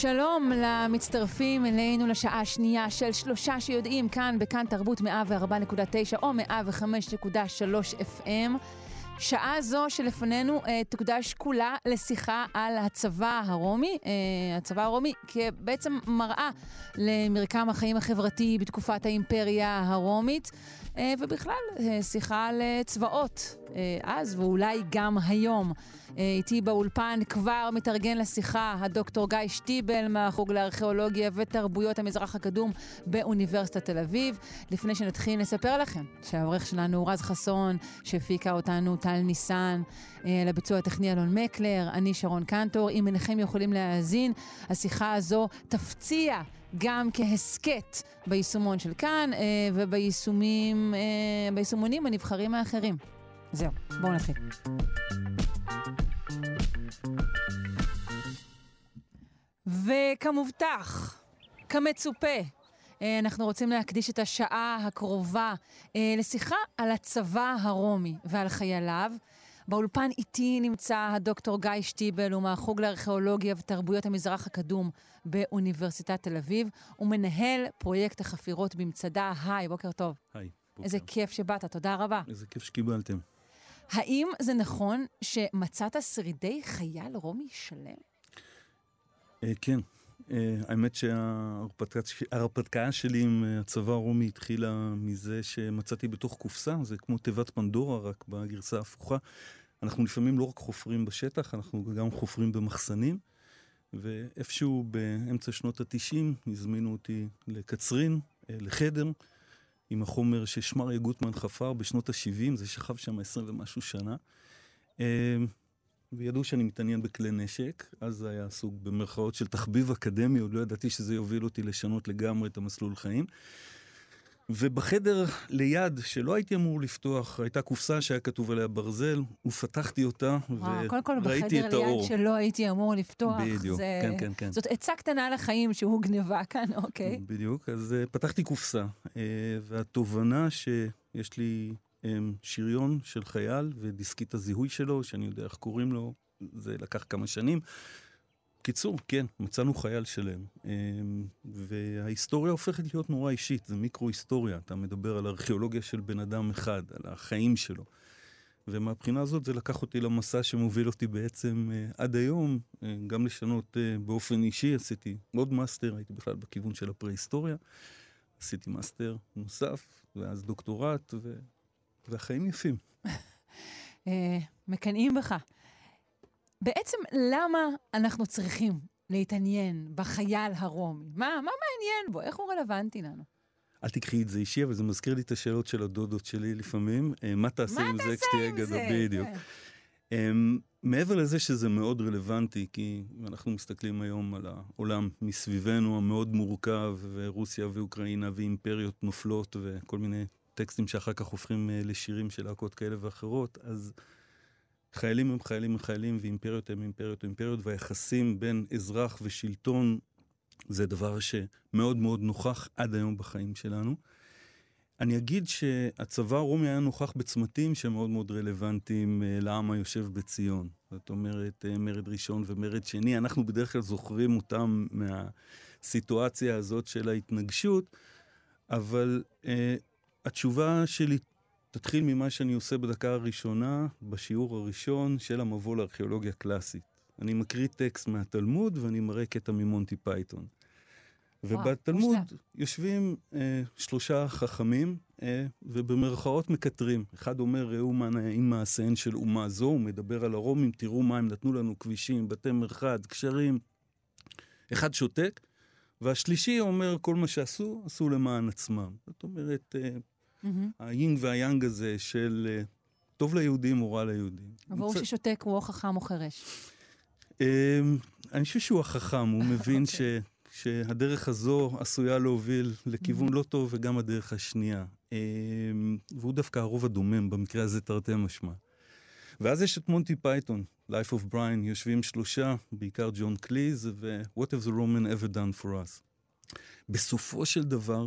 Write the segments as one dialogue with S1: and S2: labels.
S1: שלום למצטרפים אלינו לשעה השנייה של שלושה שיודעים כאן בכאן תרבות 104.9 או 105.3 FM. שעה זו שלפנינו אה, תוקדש כולה לשיחה על הצבא הרומי. אה, הצבא הרומי כבעצם מראה למרקם החיים החברתי בתקופת האימפריה הרומית, ובכלל אה, שיחה על אה, צבאות אה, אז ואולי גם היום. אה, איתי באולפן כבר מתארגן לשיחה הדוקטור גיא שטיבל מהחוג לארכיאולוגיה ותרבויות המזרח הקדום באוניברסיטת תל אביב. לפני שנתחיל נספר לכם שהעורך שלנו הוא רז חסון, שהפיקה אותנו טל ניסן, אה, לביצוע הטכני אלון מקלר, אני שרון קנטור. אם אינכם יכולים להאזין, השיחה הזו תפציע גם כהסכת ביישומון של כאן אה, וביישומונים אה, ביישומונים הנבחרים האחרים. זהו, בואו נתחיל. וכמובטח, כמצופה, אה, אנחנו רוצים להקדיש את השעה הקרובה לשיחה על הצבא הרומי ועל חייליו. באולפן איתי נמצא הדוקטור גיא שטיבל, הוא מהחוג לארכיאולוגיה ותרבויות המזרח הקדום באוניברסיטת תל אביב. הוא מנהל פרויקט החפירות במצדה. היי, בוקר טוב.
S2: היי. בוקר.
S1: איזה כיף שבאת, תודה רבה.
S2: איזה כיף שקיבלתם.
S1: האם זה נכון שמצאת שרידי חייל רומי שלם?
S2: אה, כן. אה, האמת שההרפתקה שלי עם אה, הצבא הרומי התחילה מזה שמצאתי בתוך קופסה, זה כמו תיבת פנדורה, רק בגרסה ההפוכה. אנחנו לפעמים לא רק חופרים בשטח, אנחנו גם חופרים במחסנים. ואיפשהו באמצע שנות התשעים הזמינו אותי לקצרין, אה, לחדר, עם החומר ששמריה גוטמן חפר בשנות ה-70, זה שכב שם עשרים ומשהו שנה. אה, וידעו שאני מתעניין בכלי נשק, אז זה היה סוג במרכאות של תחביב אקדמי, עוד לא ידעתי שזה יוביל אותי לשנות לגמרי את המסלול חיים. ובחדר ליד, שלא הייתי אמור לפתוח, הייתה קופסה שהיה כתוב עליה ברזל, ופתחתי אותה,
S1: וואו, קודם כל
S2: וראיתי את
S1: בחדר
S2: האור.
S1: ליד שלא הייתי אמור לפתוח.
S2: בדיוק,
S1: זה...
S2: כן, כן, כן.
S1: זאת עצה קטנה לחיים שהוא גניבה כאן, אוקיי.
S2: בדיוק, אז uh, פתחתי קופסה, uh, והתובנה שיש לי um, שריון של חייל ודיסקית הזיהוי שלו, שאני יודע איך קוראים לו, זה לקח כמה שנים. קיצור, כן, מצאנו חייל שלם. אמ, וההיסטוריה הופכת להיות נורא אישית, זה מיקרו-היסטוריה. אתה מדבר על ארכיאולוגיה של בן אדם אחד, על החיים שלו. ומהבחינה הזאת זה לקח אותי למסע שמוביל אותי בעצם אה, עד היום, אה, גם לשנות באופן אישי, עשיתי עוד מאסטר, הייתי בכלל בכיוון של הפרה-היסטוריה, עשיתי מאסטר נוסף, ואז דוקטורט, ו... והחיים יפים.
S1: אה, מקנאים בך. בעצם למה אנחנו צריכים להתעניין בחייל הרומי? מה, מה מעניין בו? איך הוא רלוונטי לנו?
S2: אל תיקחי את זה אישי, אבל זה מזכיר לי את השאלות של הדודות שלי לפעמים. אה, מה תעשה
S1: מה
S2: עם זה כשתהיה גדול? בדיוק.
S1: כן.
S2: אמ, מעבר לזה שזה מאוד רלוונטי, כי אנחנו מסתכלים היום על העולם מסביבנו המאוד מורכב, ורוסיה ואוקראינה ואימפריות נופלות, וכל מיני טקסטים שאחר כך הופכים uh, לשירים של להקות כאלה ואחרות, אז חיילים הם חיילים הם חיילים, ואימפריות הם אימפריות הם אימפריות, והיחסים בין אזרח ושלטון זה דבר שמאוד מאוד נוכח עד היום בחיים שלנו. אני אגיד שהצבא הרומי היה נוכח בצמתים שמאוד מאוד רלוונטיים אה, לעם היושב בציון. זאת אומרת, אה, מרד ראשון ומרד שני, אנחנו בדרך כלל זוכרים אותם מהסיטואציה הזאת של ההתנגשות, אבל אה, התשובה שלי תתחיל ממה שאני עושה בדקה הראשונה, בשיעור הראשון של המבוא לארכיאולוגיה קלאסית. אני מקריא טקסט מהתלמוד ואני מראה קטע ממונטי פייתון. ובתלמוד. יושבים אה, שלושה חכמים, אה, ובמרכאות מקטרים. אחד אומר, ראו מה נעים מעשיהן של אומה זו, הוא מדבר על הרומים, תראו מה הם נתנו לנו, כבישים, בתי מרחץ, גשרים. אחד שותק, והשלישי אומר, כל מה שעשו, עשו למען עצמם. זאת אומרת, אה. היין והיאנג הזה של אה, טוב ליהודים או רע ליהודים.
S1: והוא ששותק הוא או חכם או חירש.
S2: אה, אני חושב שהוא החכם, הוא מבין ש,
S1: אוקיי.
S2: שהדרך הזו עשויה להוביל לכיוון
S1: אמהם.
S2: לא טוב, וגם הדרך השנייה. והוא דווקא הרוב הדומם, במקרה הזה תרתי משמע. ואז יש את מונטי פייתון, Life of Brian, יושבים שלושה, בעיקר ג'ון קליז, ו-What have the Roman ever done for us. בסופו של דבר,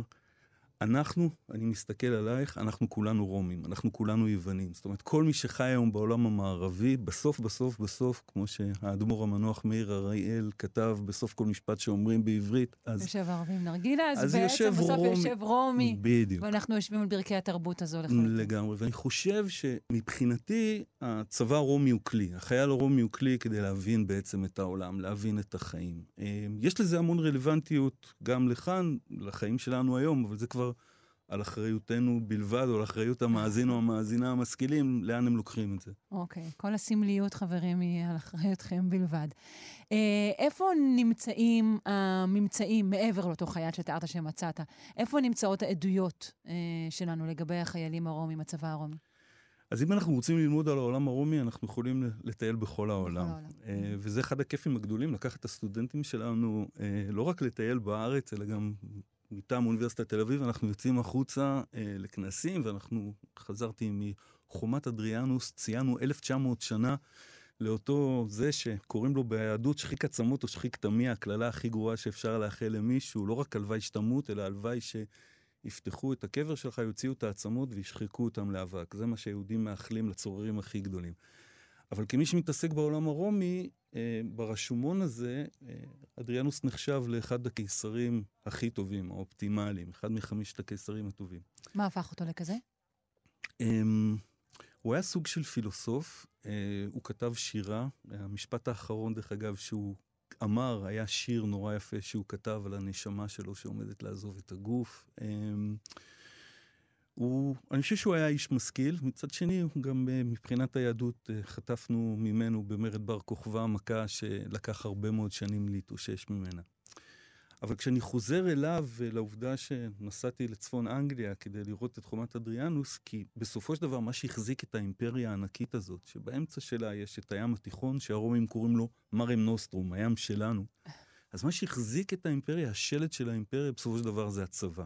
S2: אנחנו, אני מסתכל עלייך, אנחנו כולנו רומים, אנחנו כולנו יוונים. זאת אומרת, כל מי שחי היום בעולם המערבי, בסוף, בסוף, בסוף, כמו שהאדמו"ר המנוח מאיר אריאל כתב בסוף כל משפט שאומרים בעברית, אז...
S1: יושב ערבי עם נרגילה, אז,
S2: אז
S1: בעצם
S2: יושב
S1: בסוף
S2: רומי.
S1: יושב רומי.
S2: בדיוק.
S1: ואנחנו יושבים על ברכי התרבות הזו לחלוטין.
S2: לגמרי, ואני חושב שמבחינתי הצבא הרומי הוא כלי, החייל הרומי הוא כלי כדי להבין בעצם את העולם, להבין את החיים. אה, יש לזה המון רלוונטיות גם לכאן, לחיים שלנו היום, אבל זה כבר על אחריותנו בלבד, או על אחריות המאזין או המאזינה המשכילים, לאן הם לוקחים את זה.
S1: אוקיי, כל הסמליות, חברים, היא על אחריותכם בלבד. אה, איפה נמצאים הממצאים, מעבר לאותו חייל שתיארת שמצאת, איפה נמצאות העדויות אה, שלנו לגבי החיילים הרומים, הצבא הרומי?
S2: אז אם אנחנו רוצים ללמוד על העולם הרומי, אנחנו יכולים לטייל בכל העולם.
S1: העולם.
S2: אה, וזה אחד הכיפים הגדולים, לקחת את הסטודנטים שלנו, אה, לא רק לטייל בארץ, אלא גם מטעם אוניברסיטת תל אביב, אנחנו יוצאים החוצה אה, לכנסים, ואנחנו, חזרתי מחומת אדריאנוס, ציינו 1900 שנה לאותו זה שקוראים לו ביהדות שחיק עצמות או שחיק תמי, הקללה הכי גרועה שאפשר לאחל למישהו, לא רק הלוואי שתמות, אלא הלוואי שיפתחו את הקבר שלך, יוציאו את העצמות וישחקו אותם לאבק. זה מה שהיהודים מאחלים לצוררים הכי גדולים. אבל כמי שמתעסק בעולם הרומי, אה, ברשומון הזה, אה, אדריאנוס נחשב לאחד הקיסרים הכי טובים, האופטימליים, אחד מחמשת הקיסרים הטובים.
S1: מה הפך אותו לכזה?
S2: אה, הוא היה סוג של פילוסוף, אה, הוא כתב שירה, המשפט האחרון, דרך אגב, שהוא אמר, היה שיר נורא יפה שהוא כתב על הנשמה שלו שעומדת לעזוב את הגוף. אה, הוא, אני חושב שהוא היה איש משכיל, מצד שני, גם uh, מבחינת היהדות uh, חטפנו ממנו במרד בר כוכבא מכה שלקח הרבה מאוד שנים להתאושש ממנה. אבל כשאני חוזר אליו ולעובדה שנסעתי לצפון אנגליה כדי לראות את חומת אדריאנוס, כי בסופו של דבר מה שהחזיק את האימפריה הענקית הזאת, שבאמצע שלה יש את הים התיכון, שהרומים קוראים לו מרם נוסטרום, הים שלנו, אז מה שהחזיק את האימפריה, השלד של האימפריה, בסופו של דבר זה הצבא.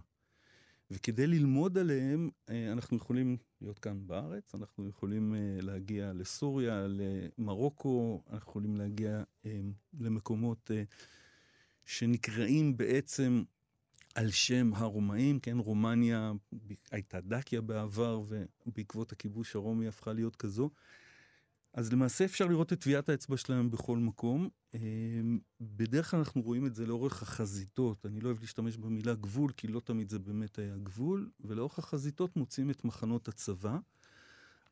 S2: וכדי ללמוד עליהם, אה, אנחנו יכולים להיות כאן בארץ, אנחנו יכולים אה, להגיע לסוריה, למרוקו, אנחנו יכולים להגיע אה, למקומות שנקראים בעצם על שם הרומאים, כן, רומניה הייתה דקיה בעבר, ובעקבות הכיבוש הרומי הפכה להיות כזו. אז למעשה אפשר לראות את טביעת האצבע שלהם בכל מקום. אמ, בדרך כלל אנחנו רואים את זה לאורך החזיתות. אני לא אוהב להשתמש במילה גבול, כי לא תמיד זה באמת היה גבול, ולאורך החזיתות מוצאים את מחנות הצבא.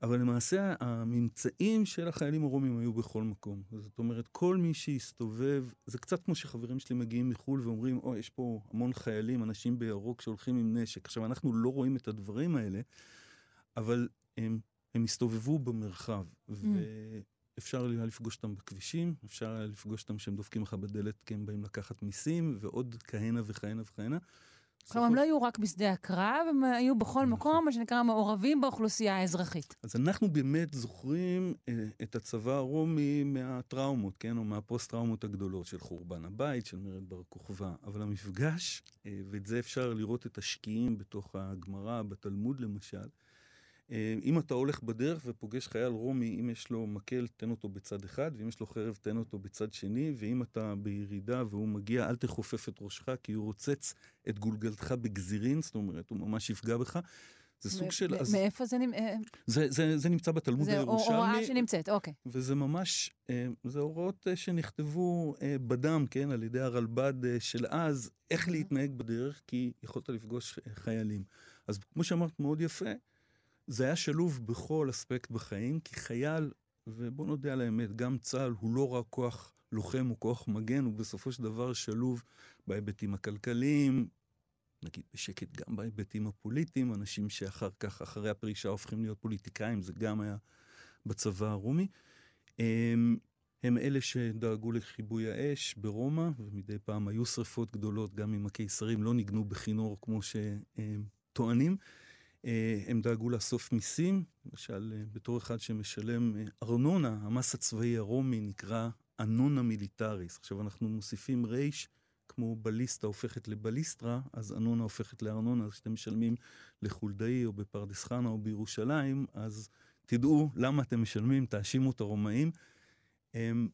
S2: אבל למעשה הממצאים של החיילים הרומים היו בכל מקום. זאת אומרת, כל מי שהסתובב, זה קצת כמו שחברים שלי מגיעים מחו"ל ואומרים, או, oh, יש פה המון חיילים, אנשים בירוק שהולכים עם נשק. עכשיו, אנחנו לא רואים את הדברים האלה, אבל הם הם הסתובבו במרחב, mm. ואפשר היה לפגוש אותם בכבישים, אפשר היה לפגוש אותם שהם דופקים לך בדלת כי הם באים לקחת מיסים, ועוד כהנה וכהנה וכהנה.
S1: כלומר, הם לא היו רק בשדה הקרב, הם היו בכל נכון. מקום, מה שנקרא, מעורבים באוכלוסייה האזרחית.
S2: אז אנחנו באמת זוכרים אה, את הצבא הרומי מהטראומות, כן? או מהפוסט-טראומות הגדולות של חורבן הבית, של מרד בר כוכבא. אבל המפגש, אה, ואת זה אפשר לראות את השקיעים בתוך הגמרא, בתלמוד למשל, אם אתה הולך בדרך ופוגש חייל רומי, אם יש לו מקל, תן אותו בצד אחד, ואם יש לו חרב, תן אותו בצד שני, ואם אתה בירידה והוא מגיע, אל תכופף את ראשך, כי הוא רוצץ את גולגלתך בגזירין, זאת אומרת, הוא ממש יפגע בך. זה סוג של...
S1: מאיפה זה נמצא? אה,
S2: זה, זה, זה נמצא בתלמוד הירושלמי.
S1: זה הוראה שנמצאת, אוקיי.
S2: וזה ממש, אה, זה הוראות שנכתבו בדם, כן, על ידי הרלב"ד של אז, איך להתנהג בדרך, כי יכולת לפגוש חיילים. אז כמו שאמרת מאוד יפה, זה היה שלוב בכל אספקט בחיים, כי חייל, ובוא נודה על האמת, גם צה"ל הוא לא רק כוח לוחם או כוח מגן, הוא בסופו של דבר שלוב בהיבטים הכלכליים, נגיד בשקט גם בהיבטים הפוליטיים, אנשים שאחר כך, אחרי הפרישה הופכים להיות פוליטיקאים, זה גם היה בצבא הרומי. הם, הם אלה שדאגו לכיבוי האש ברומא, ומדי פעם היו שרפות גדולות, גם אם הקיסרים לא ניגנו בכינור כמו שהם טוענים. אה, הם דאגו לאסוף מיסים, למשל אה, בתור אחד שמשלם אה, ארנונה, המס הצבאי הרומי נקרא אנונה מיליטריס. עכשיו אנחנו מוסיפים רייש כמו בליסטה הופכת לבליסטרה, אז אנונה הופכת לארנונה, אז כשאתם משלמים לחולדאי או בפרדס חנה או בירושלים, אז תדעו למה אתם משלמים, תאשימו את הרומאים. אמ,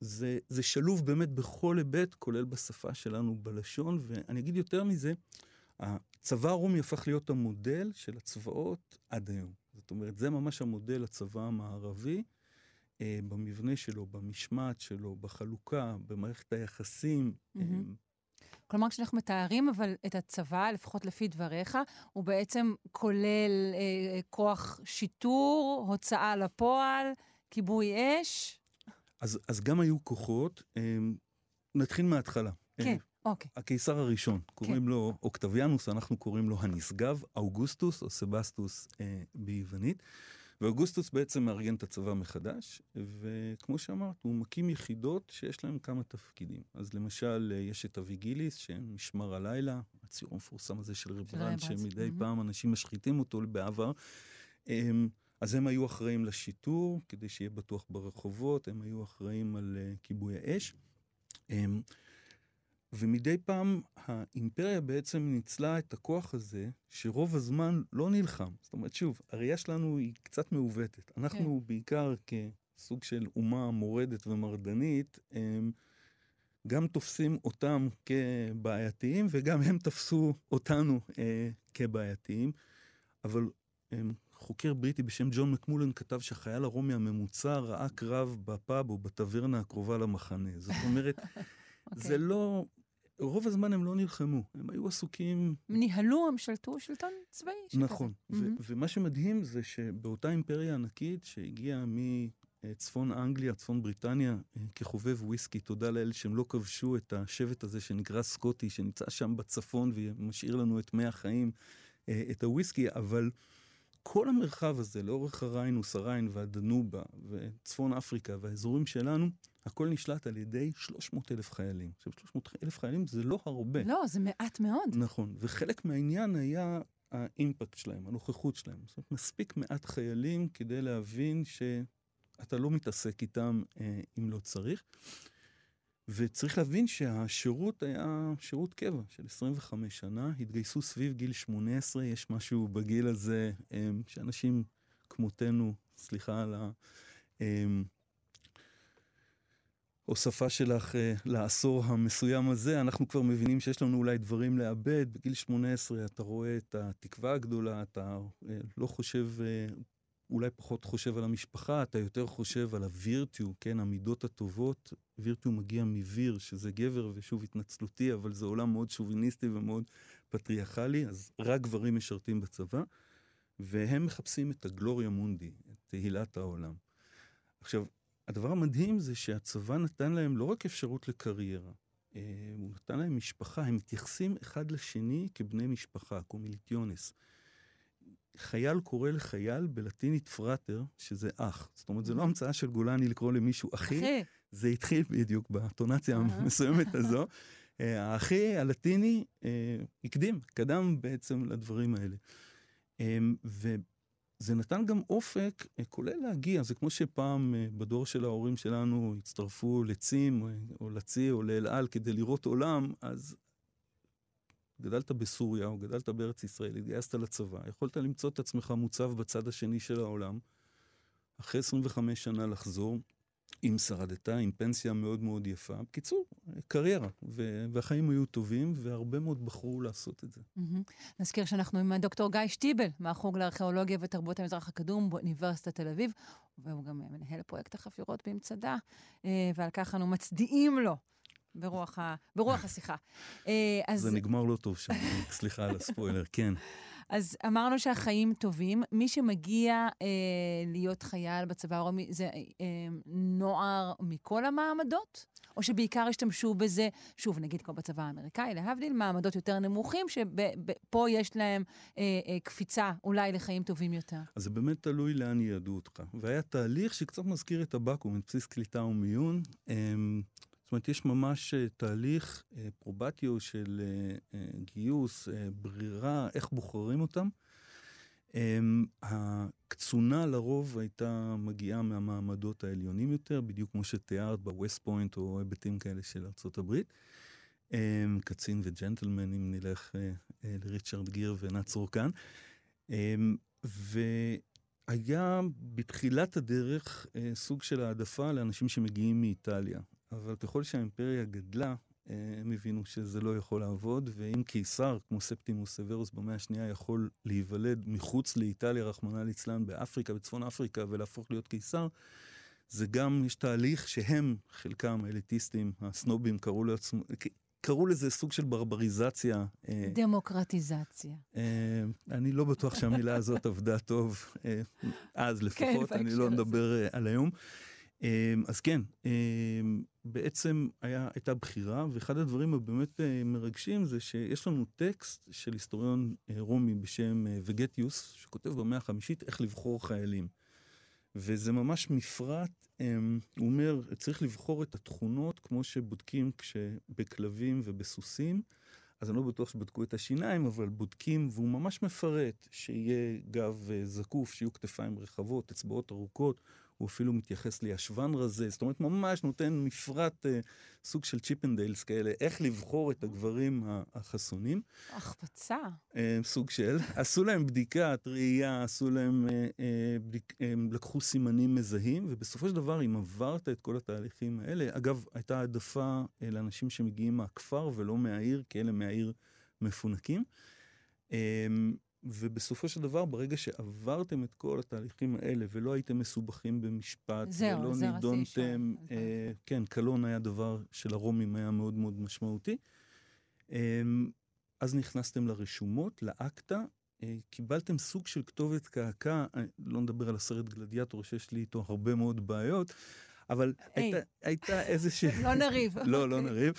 S2: זה, זה שילוב באמת בכל היבט, כולל בשפה שלנו בלשון, ואני אגיד יותר מזה, הצבא הרומי הפך להיות המודל של הצבאות עד היום. זאת אומרת, זה ממש המודל הצבא המערבי, אה, במבנה שלו, במשמעת שלו, בחלוקה, במערכת היחסים. Mm-hmm. אה,
S1: כלומר, כשאנחנו מתארים אבל את הצבא, לפחות לפי דבריך, הוא בעצם כולל אה, כוח שיטור, הוצאה לפועל, כיבוי אש.
S2: אז, אז גם היו כוחות. אה, נתחיל מההתחלה.
S1: כן. אוקיי.
S2: הקיסר הראשון, קוראים כן. לו אוקטביאנוס, אנחנו קוראים לו הנשגב, אוגוסטוס או סבסטוס אה, ביוונית. ואוגוסטוס בעצם מארגן את הצבא מחדש, וכמו שאמרת, הוא מקים יחידות שיש להן כמה תפקידים. אז למשל, אה, יש את ה vigiles, שמשמר הלילה, הציור המפורסם הזה של רמברנדט, שמדי אהמ. פעם אנשים משחיתים אותו בעבר. אז הם היו אחראים לשיטור, כדי שיהיה בטוח ברחובות, הם היו אחראים על אה, כיבוי האש. אמ, ומדי פעם האימפריה בעצם ניצלה את הכוח הזה, שרוב הזמן לא נלחם. זאת אומרת, שוב, הראייה שלנו היא קצת מעוותת. אנחנו כן. בעיקר כסוג של אומה מורדת ומרדנית, הם גם תופסים אותם כבעייתיים, וגם הם תפסו אותנו אה, כבעייתיים. אבל הם, חוקר בריטי בשם ג'ון מקמולן כתב שהחייל הרומי הממוצע ראה קרב בפאב או בטברנה הקרובה למחנה. זאת אומרת, okay. אוקיי. זה לא, רוב הזמן הם לא נלחמו, הם היו עסוקים...
S1: ניהלו, הם שלטו שלטון צבאי.
S2: נכון, ו- mm-hmm. ומה שמדהים זה שבאותה אימפריה ענקית שהגיעה מצפון אנגליה, צפון בריטניה, אה, כחובב וויסקי, תודה לאל שהם לא כבשו את השבט הזה שנקרא סקוטי, שנמצא שם בצפון ומשאיר לנו את מי החיים, אה, את הוויסקי, אבל... כל המרחב הזה, לאורך הריינוס, הריין והדנובה וצפון אפריקה והאזורים שלנו, הכל נשלט על ידי 300 אלף חיילים. עכשיו, 300 אלף חיילים זה לא הרבה.
S1: לא, זה מעט מאוד.
S2: נכון, וחלק מהעניין היה האימפקט שלהם, הנוכחות שלהם. זאת אומרת, מספיק מעט חיילים כדי להבין שאתה לא מתעסק איתם אה, אם לא צריך. וצריך להבין שהשירות היה שירות קבע של 25 שנה, התגייסו סביב גיל 18, יש משהו בגיל הזה אה, שאנשים כמותנו, סליחה על ה... אה, הוספה שלך uh, לעשור המסוים הזה, אנחנו כבר מבינים שיש לנו אולי דברים לאבד. בגיל 18 אתה רואה את התקווה הגדולה, אתה uh, לא חושב, uh, אולי פחות חושב על המשפחה, אתה יותר חושב על הווירטיו, כן, המידות הטובות. virtus מגיע מ vir, שזה גבר, ושוב התנצלותי, אבל זה עולם מאוד שוביניסטי ומאוד פטריארכלי, אז רק גברים משרתים בצבא, והם מחפשים את ה gloria mundi, את תהילת העולם. עכשיו, הדבר המדהים זה שהצבא נתן להם לא רק אפשרות לקריירה, אה, הוא נתן להם משפחה, הם מתייחסים אחד לשני כבני משפחה, commilitones. חייל קורא לחייל בלטינית frater, שזה אח. זאת אומרת, זו לא המצאה של גולני לקרוא למישהו אחי, אחי. זה התחיל בדיוק בטונציה המסוימת הזו. אה, האחי הלטיני אה, הקדים, קדם בעצם לדברים האלה. זה נתן גם אופק, אה, כולל להגיע, זה כמו שפעם בדור של ההורים שלנו הצטרפו לצים או לצי או לאל על כדי לראות עולם, אז גדלת בסוריה או גדלת בארץ ישראל, התגייסת לצבא, יכולת למצוא את עצמך מוצב בצד השני של העולם, אחרי 25 שנה לחזור, אם שרדת, עם פנסיה מאוד מאוד יפה. בקיצור, קריירה, והחיים היו טובים, והרבה מאוד בחרו לעשות את זה.
S1: Mm-hmm. נזכיר שאנחנו עם דוקטור גיא שטיבל, מהחוג לארכיאולוגיה ותרבות המזרח הקדום באוניברסיטת תל אביב, והוא גם מנהל פרויקט החפירות במצדה, אה, ועל כך אנו מצדיעים לו. ברוח, ה... ברוח השיחה.
S2: אה, אז... זה נגמר לא טוב שם, סליחה על הספוילר, כן.
S1: אז אמרנו שהחיים טובים. מי שמגיע אה, להיות חייל בצבא הרומי זה אה, נוער מכל המעמדות? או שבעיקר השתמשו בזה, שוב, נגיד כמו בצבא האמריקאי, להבדיל, מעמדות יותר נמוכים, שפה יש להם אה, אה, קפיצה אולי לחיים טובים יותר.
S2: אז זה באמת תלוי לאן ייעדו אותך. והיה תהליך שקצת מזכיר את הבקו"ם, את בסיס קליטה ומיון. אה, זאת אומרת, יש ממש אה, תהליך אה, פרובטיו של אה, גיוס, ברירה, איך בוחרים אותם. אמ, הקצונה לרוב הייתה מגיעה מהמעמדות העליונים יותר, בדיוק כמו שתיארת בווסט פוינט או היבטים כאלה של ארה"ב. אמ, קצין וג'נטלמן, אם נלך אה, אה, לריצ'רד גיר ונעצור כאן. אמ, והיה בתחילת הדרך אה, סוג של העדפה לאנשים שמגיעים מאיטליה. אבל ככל שהאימפריה גדלה, הם הבינו שזה לא יכול לעבוד, ואם קיסר, כמו ספטימוס סוורוס במאה השנייה, יכול להיוולד מחוץ לאיטליה, רחמנא ליצלן, באפריקה, בצפון אפריקה, ולהפוך להיות קיסר, זה גם, יש תהליך שהם, חלקם, האליטיסטים, הסנובים, קראו לעצמם, קראו לזה סוג של ברבריזציה.
S1: אה, דמוקרטיזציה.
S2: אה, אני לא בטוח שהמילה הזאת עבדה טוב, אה, אז לפחות, כן, אני לא מדבר על היום. אז כן, בעצם היה, הייתה בחירה, ואחד הדברים הבאמת מרגשים זה שיש לנו טקסט של היסטוריון רומי בשם וגטיוס, שכותב במאה החמישית איך לבחור חיילים. וזה ממש מפרט, אמ, הוא אומר, צריך לבחור את התכונות כמו שבודקים בכלבים ובסוסים. אז אני לא בטוח שבדקו את השיניים, אבל בודקים, והוא ממש מפרט שיהיה גב אה, זקוף, שיהיו כתפיים רחבות, אצבעות ארוכות, הוא אפילו מתייחס לישבן רזה, זאת אומרת, ממש נותן מפרט, אה, סוג של צ'יפנדיילס כאלה, איך לבחור את הגברים החסונים.
S1: החפצה.
S2: אה, סוג של. עשו להם בדיקת ראייה, עשו להם, אה, אה, בדיק, אה, לקחו סימנים מזהים, ובסופו של דבר, אם עברת את כל התהליכים האלה, אגב, הייתה העדפה אה, לאנשים שמגיעים מהכפר ולא מהעיר, כי אלה מהעיר מפונקים. אה, ובסופו של דבר, ברגע שעברתם את כל התהליכים האלה ולא הייתם מסובכים במשפט,
S1: זהו,
S2: ולא נידונתם, אה, כן, קלון היה דבר שלרומים היה מאוד מאוד משמעותי. אה, אז נכנסתם לרשומות, לאקטה, אה, קיבלתם סוג של כתובת קעקע, אה, לא נדבר על הסרט גלדיאטור שיש לי איתו הרבה מאוד בעיות, אבל הייתה, הייתה איזושהי...
S1: לא נריב.
S2: לא, לא נריב.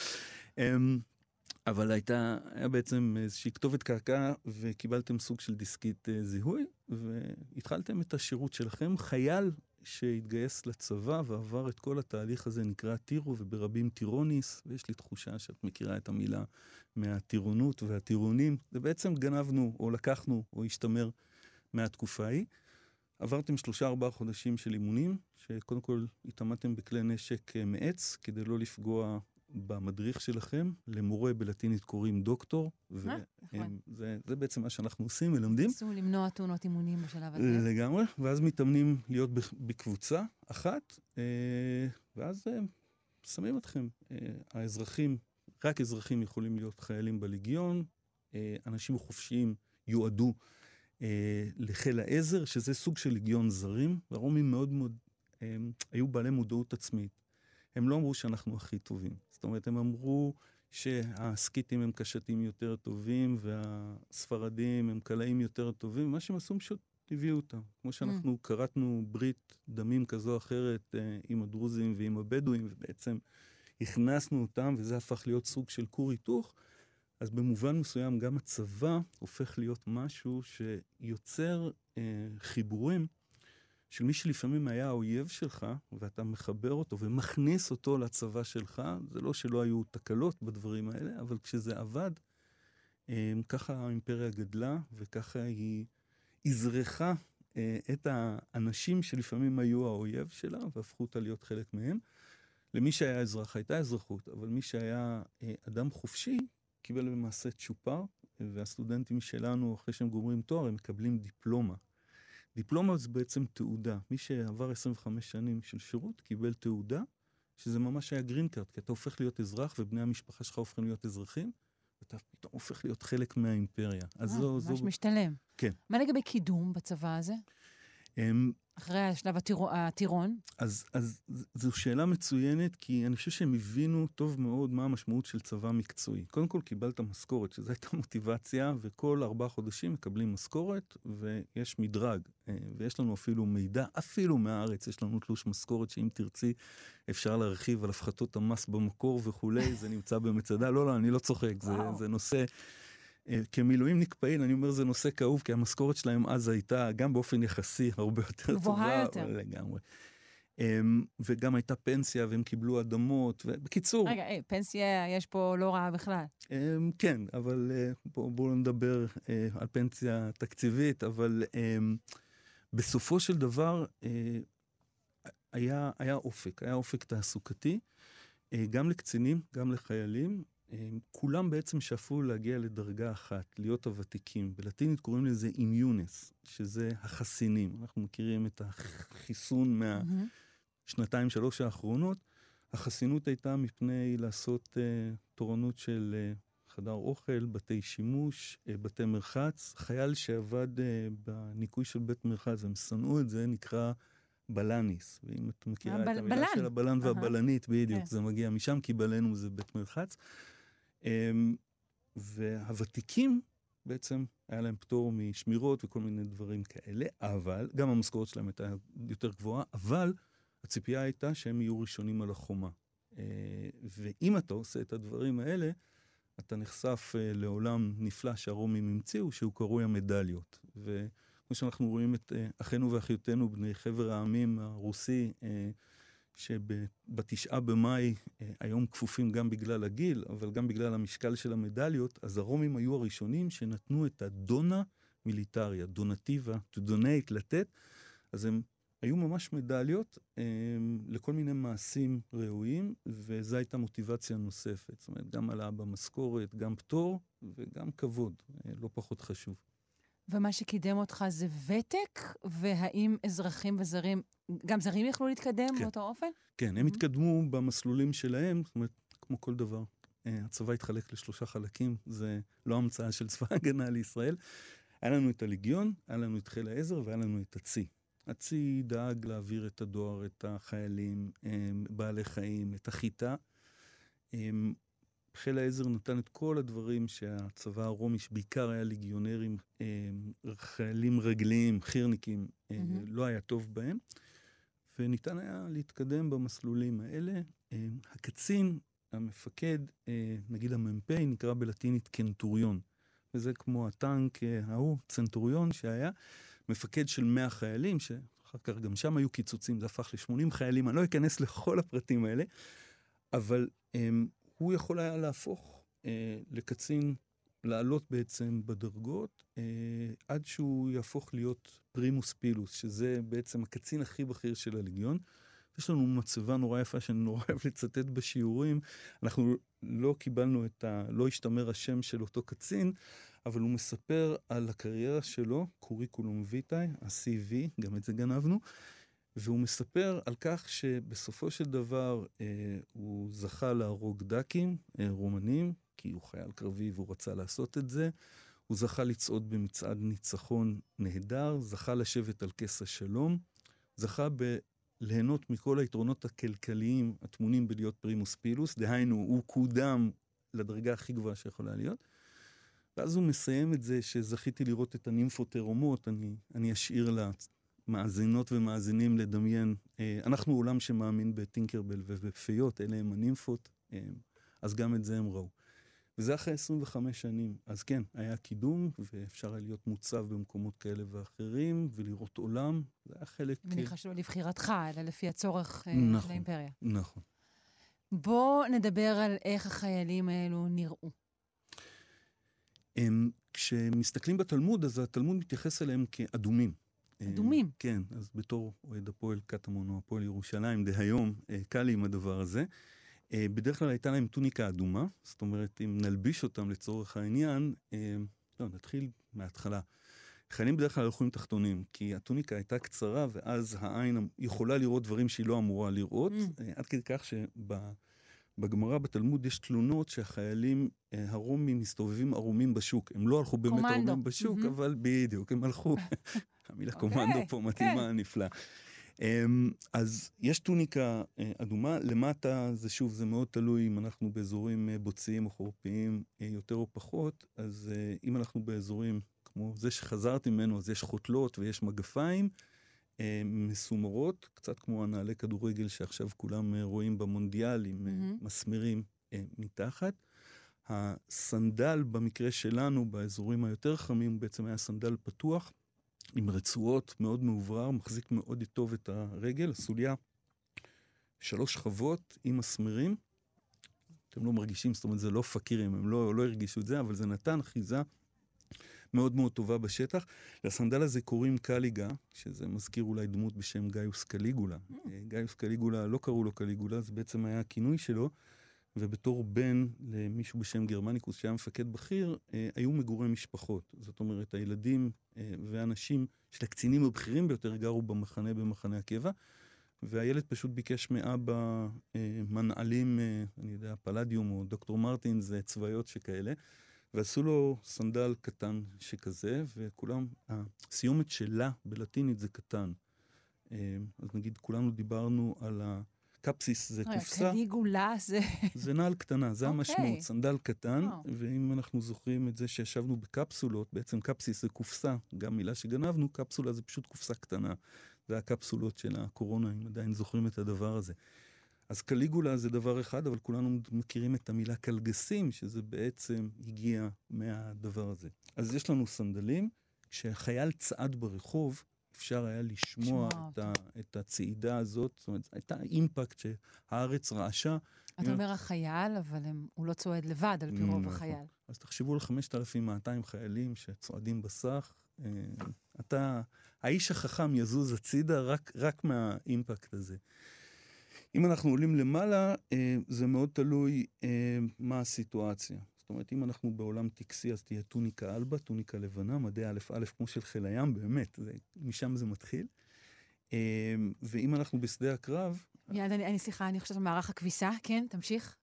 S2: אבל הייתה, היה בעצם איזושהי כתובת קרקע וקיבלתם סוג של דיסקית אה, זיהוי והתחלתם את השירות שלכם. חייל שהתגייס לצבא ועבר את כל התהליך הזה נקרא טירו וברבים טירוניס, ויש לי תחושה שאת מכירה את המילה מהטירונות והטירונים. זה בעצם גנבנו או לקחנו או השתמר מהתקופה ההיא. עברתם שלושה ארבעה חודשים של אימונים, שקודם כל התעמדתם בכלי נשק אה, מעץ כדי לא לפגוע במדריך שלכם, למורה בלטינית קוראים דוקטור, וזה אה, נכון. בעצם מה שאנחנו עושים, מלמדים.
S1: ניסו למנוע תאונות אימונים בשלב הזה.
S2: לגמרי, ואז מתאמנים להיות בקבוצה אחת, אה, ואז אה, שמים אתכם. האזרחים, רק אזרחים יכולים להיות חיילים בליגיון, אנשים חופשיים יועדו לחיל העזר, שזה סוג של ליגיון זרים, והרומים מאוד מאוד היו בעלי מודעות עצמית. הם לא אמרו שאנחנו הכי טובים. זאת אומרת, הם אמרו שהסקיטים הם קשתים יותר טובים, והספרדים הם קלעים יותר טובים, מה שהם עשו פשוט הביאו אותם. כמו שאנחנו mm. כרתנו ברית דמים כזו או אחרת אה, עם הדרוזים ועם הבדואים, ובעצם הכנסנו אותם, וזה הפך להיות סוג של כור היתוך. אז במובן מסוים גם הצבא הופך להיות משהו שיוצר אה, חיבורים של מי שלפעמים היה האויב שלך, ואתה מחבר אותו ומכניס אותו לצבא שלך, זה לא שלא היו תקלות בדברים האלה, אבל כשזה עבד, אמ, ככה האימפריה גדלה, וככה היא אזרחה אה, את האנשים שלפעמים היו האויב שלה, והפכו אותה להיות חלק מהם. למי שהיה אזרח הייתה אזרחות, אבל מי שהיה אה, אדם חופשי, קיבל למעשה צ'ופר, והסטודנטים שלנו, אחרי שהם גומרים תואר, הם מקבלים דיפלומה. דיפלומה זה בעצם תעודה. מי שעבר 25 שנים של שירות קיבל תעודה, שזה ממש היה גרין קארט, כי אתה הופך להיות אזרח ובני המשפחה שלך הופכים להיות אזרחים, ואתה פתאום הופך להיות חלק מהאימפריה. אז
S1: זו... ממש זו... משתלם.
S2: כן.
S1: מה לגבי קידום בצבא הזה? אמ, אחרי השלב הטירון?
S2: אז, אז זו שאלה מצוינת, כי אני חושב שהם הבינו טוב מאוד מה המשמעות של צבא מקצועי. קודם כל קיבלת משכורת, שזו הייתה מוטיבציה, וכל ארבעה חודשים מקבלים משכורת, ויש מדרג. אה, ויש לנו אפילו מידע, אפילו מהארץ, יש לנו תלוש משכורת, שאם תרצי, אפשר להרחיב על הפחתות המס במקור וכולי, זה נמצא במצדה. לא, לא, אני לא צוחק, זה, זה נושא... אה, כמילואימניק פעיל, אני אומר, זה נושא כאוב, כי המשכורת שלהם אז הייתה, גם באופן יחסי, הרבה יותר טובה.
S1: גבוהה יותר.
S2: לגמרי. אמ, וגם הייתה פנסיה, והם קיבלו אדמות, ובקיצור...
S1: רגע, אי, פנסיה יש פה לא רעה בכלל.
S2: אמ, כן, אבל אה, בואו בוא נדבר אה, על פנסיה תקציבית, אבל אמ, בסופו של דבר היה, היה אופק, היה אופק תעסוקתי, גם לקצינים, גם לחיילים, כולם בעצם שאפו להגיע לדרגה אחת, להיות הוותיקים. בלטינית קוראים לזה אימיונס, שזה החסינים. אנחנו מכירים את החיסון מהשנתיים,
S1: מהמם.
S2: שלוש האחרונות. החסינות הייתה מפני לעשות uh, תורנות של uh, חדר אוכל, בתי שימוש, uh, בתי מרחץ. חייל שעבד uh, בניקוי של בית מרחץ, הם שנאו את זה, נקרא בלניס. ואם את מכירה
S1: הבל-
S2: את המילה
S1: בלן.
S2: של הבלן
S1: אהה.
S2: והבלנית, בדיוק,
S1: כן.
S2: זה מגיע משם, כי בלנו זה בית מרחץ. Um, והוותיקים, בעצם היה להם פטור משמירות וכל מיני דברים כאלה, אבל, גם המשכורת שלהם הייתה יותר גבוהה, אבל הציפייה הייתה שהם יהיו ראשונים על החומה. אה, ואם אתה עושה את הדברים האלה, אתה נחשף אה, לעולם נפלא שהרומים המציאו, שהוא קרוי המדליות. וכמו שאנחנו רואים את אה, אחינו ואחיותינו בני חבר העמים הרוסי, שבתשעה במאי אה, היום כפופים גם בגלל הגיל, אבל גם בגלל המשקל של המדליות, אז הרומים היו הראשונים שנתנו את הדונה מיליטריה, דונטיבה, to donate, לתת, אז הם היו ממש מדליות אה, לכל מיני מעשים ראויים, וזו הייתה מוטיבציה נוספת. זאת אומרת, גם העלאה במשכורת, גם פטור וגם כבוד, אה, לא פחות חשוב.
S1: ומה שקידם אותך זה ותק, והאם אזרחים וזרים, גם זרים יכלו להתקדם
S2: כן.
S1: באותו אופן?
S2: כן, הם
S1: Mhm.
S2: התקדמו במסלולים שלהם, זאת אומרת, כמו כל דבר. אה, הצבא התחלק לשלושה חלקים, זה לא המצאה של צבא ההגנה לישראל. היה לנו את הליגיון, היה לנו את חיל העזר והיה לנו את הצי. הצי דאג להעביר את הדואר, את החיילים, אה, בעלי חיים, את החיטה. חיל העזר נתן את כל הדברים שהצבא הרומי, שבעיקר היה ליגיונרים, אה, חיילים רגליים, חי"רניקים,
S1: מהמם.
S2: לא היה טוב בהם. וניתן היה להתקדם במסלולים האלה. אה, הקצין, המפקד, נגיד המ"פ, נקרא בלטינית קנטוריון. וזה כמו הטנק ההוא, צנטוריון שהיה, מפקד של 100 חיילים, שאחר כך גם שם היו קיצוצים, זה הפך ל-80 חיילים, אני לא אכנס לכל הפרטים האלה, אבל אה, הוא יכול היה להפוך אה, לקצין, לעלות בעצם בדרגות, אה, עד שהוא יהפוך להיות פרימוס פילוס, שזה בעצם הקצין הכי בכיר של הליגיון. יש לנו מצבה נורא יפה שאני נורא אוהב לצטט בשיעורים. אנחנו לא קיבלנו את ה... לא השתמר השם של אותו קצין, אבל הוא מספר על הקריירה שלו, קוריקולום ויטאי, ה-CV, גם את זה גנבנו, והוא מספר על כך שבסופו של דבר אה, הוא זכה להרוג דקים, אה, רומנים, כי הוא חייל קרבי והוא רצה לעשות את זה. הוא זכה לצעוד במצעד ניצחון נהדר, זכה לשבת על כס השלום, זכה ב... ליהנות מכל היתרונות הכלכליים הטמונים בלהיות פרימוס פילוס, דהיינו, הוא קודם לדרגה הכי גבוהה שיכולה להיות. ואז הוא מסיים את זה שזכיתי לראות את הנימפות עירומות, אני, אני אשאיר למאזינות ומאזינים לדמיין. אה, אנחנו עולם שמאמין בטינקרבל ובפיות, אלה הם הנימפות, אה, אז גם את זה הם ראו. וזה אחרי 25 שנים. אז כן, היה קידום, ואפשר היה להיות מוצב במקומות כאלה ואחרים, ולראות עולם, זה היה חלק...
S1: אני מניחה שלא לבחירתך, אלא לפי הצורך אה,
S2: נכון.
S1: של האימפריה.
S2: נכון.
S1: בוא נדבר על איך החיילים האלו נראו.
S2: הם, כשמסתכלים בתלמוד, אז התלמוד מתייחס אליהם כאדומים.
S1: אדומים?
S2: אה, כן, אז בתור אוהד הפועל קטמון או הפועל ירושלים דהיום, אה, קל לי עם הדבר הזה. אה, בדרך כלל הייתה להם טוניקה אדומה, זאת אומרת, אם נלביש אותם לצורך העניין, לא, נתחיל מההתחלה. חיילים בדרך כלל הלכו עם תחתונים, כי הטוניקה הייתה קצרה, ואז העין יכולה לראות דברים שהיא לא אמורה לראות,
S1: Mm.
S2: עד כדי כך שבגמרא, בתלמוד, יש תלונות שהחיילים אה, הרומים מסתובבים ערומים בשוק. הם לא הלכו באמת
S1: קומנדו.
S2: ערומים בשוק. אבל בדיוק, הם הלכו. המילה
S1: אוקיי,
S2: קומנדו פה מתאימה, נפלא. אמ, אז יש טוניקה אה, אדומה, למטה זה שוב, זה מאוד תלוי אם אנחנו באזורים אה, בוציים או חורפיים יותר או פחות, אז אם אנחנו באזורים כמו זה שחזרתי ממנו, אז יש חותלות ויש מגפיים מסומרות, קצת כמו הנעלי כדורגל שעכשיו כולם אה, רואים במונדיאל עם אה,
S1: מהמם.
S2: מסמרים אה, מתחת. הסנדל במקרה שלנו, באזורים היותר חמים, בעצם היה סנדל פתוח, עם רצועות מאוד מאוברר, מחזיק מאוד טוב את הרגל, הסוליה, שלוש שכבות עם מסמרים. אתם לא מרגישים, זאת אומרת, זה לא פקירים, הם לא, לא הרגישו את זה, אבל זה נתן אחיזה מאוד מאוד טובה בשטח. לסנדל הזה קוראים קליגה, שזה מזכיר אולי דמות בשם גאיוס קליגולה. אה, גאיוס קליגולה, לא קראו לו קליגולה, זה בעצם היה הכינוי שלו, ובתור בן למישהו בשם גרמניקוס, שהיה מפקד בכיר, אה, היו מגורי משפחות. זאת אומרת, הילדים אה, והאנשים של הקצינים הבכירים ביותר גרו במחנה, במחנה הקבע, והילד פשוט ביקש מאבא אה, מנעלים, אה, אני יודע, פלדיום או דוקטור מרטין, זה צבאיות שכאלה. ועשו לו סנדל קטן שכזה, וכולם, הסיומת שלה בלטינית זה קטן. אה, אז נגיד, כולנו דיברנו על הקפסיס, זה קופסה.
S1: קליגולה זה...
S2: זה נעל קטנה, זה
S1: אוקיי.
S2: המשמעות, סנדל קטן,
S1: וואו.
S2: ואם אנחנו זוכרים את זה שישבנו בקפסולות, בעצם קפסיס זה קופסה, גם מילה שגנבנו, קפסולה זה פשוט קופסה קטנה. זה הקפסולות של הקורונה, אם עדיין זוכרים את הדבר הזה. אז קליגולה זה דבר אחד, אבל כולנו מכירים את המילה קלגסים, שזה בעצם הגיע מהדבר הזה. אז יש לנו סנדלים, כשחייל צעד ברחוב, אפשר היה לשמוע את, ה, את הצעידה הזאת, זאת אומרת, הייתה אימפקט שהארץ רעשה.
S1: אתה אומר החייל, אבל הם, הוא לא צועד לבד, על פי רוב
S2: נכון.
S1: החייל.
S2: אז תחשבו על 5,200 חיילים שצועדים בסך. אה, אתה, האיש החכם יזוז הצידה רק, רק מהאימפקט הזה. אם אנחנו עולים למעלה, אה, זה מאוד תלוי אה, מה הסיטואציה. זאת אומרת, אם אנחנו בעולם טקסי, אז תהיה טוניקה אלבה, טוניקה לבנה, מדי א' א', כמו של חיל הים, באמת, זה, משם זה מתחיל. אה, ואם אנחנו בשדה הקרב,
S1: מיד, אני, אני סליחה, אני חושבת על מערך הכביסה, כן, תמשיך.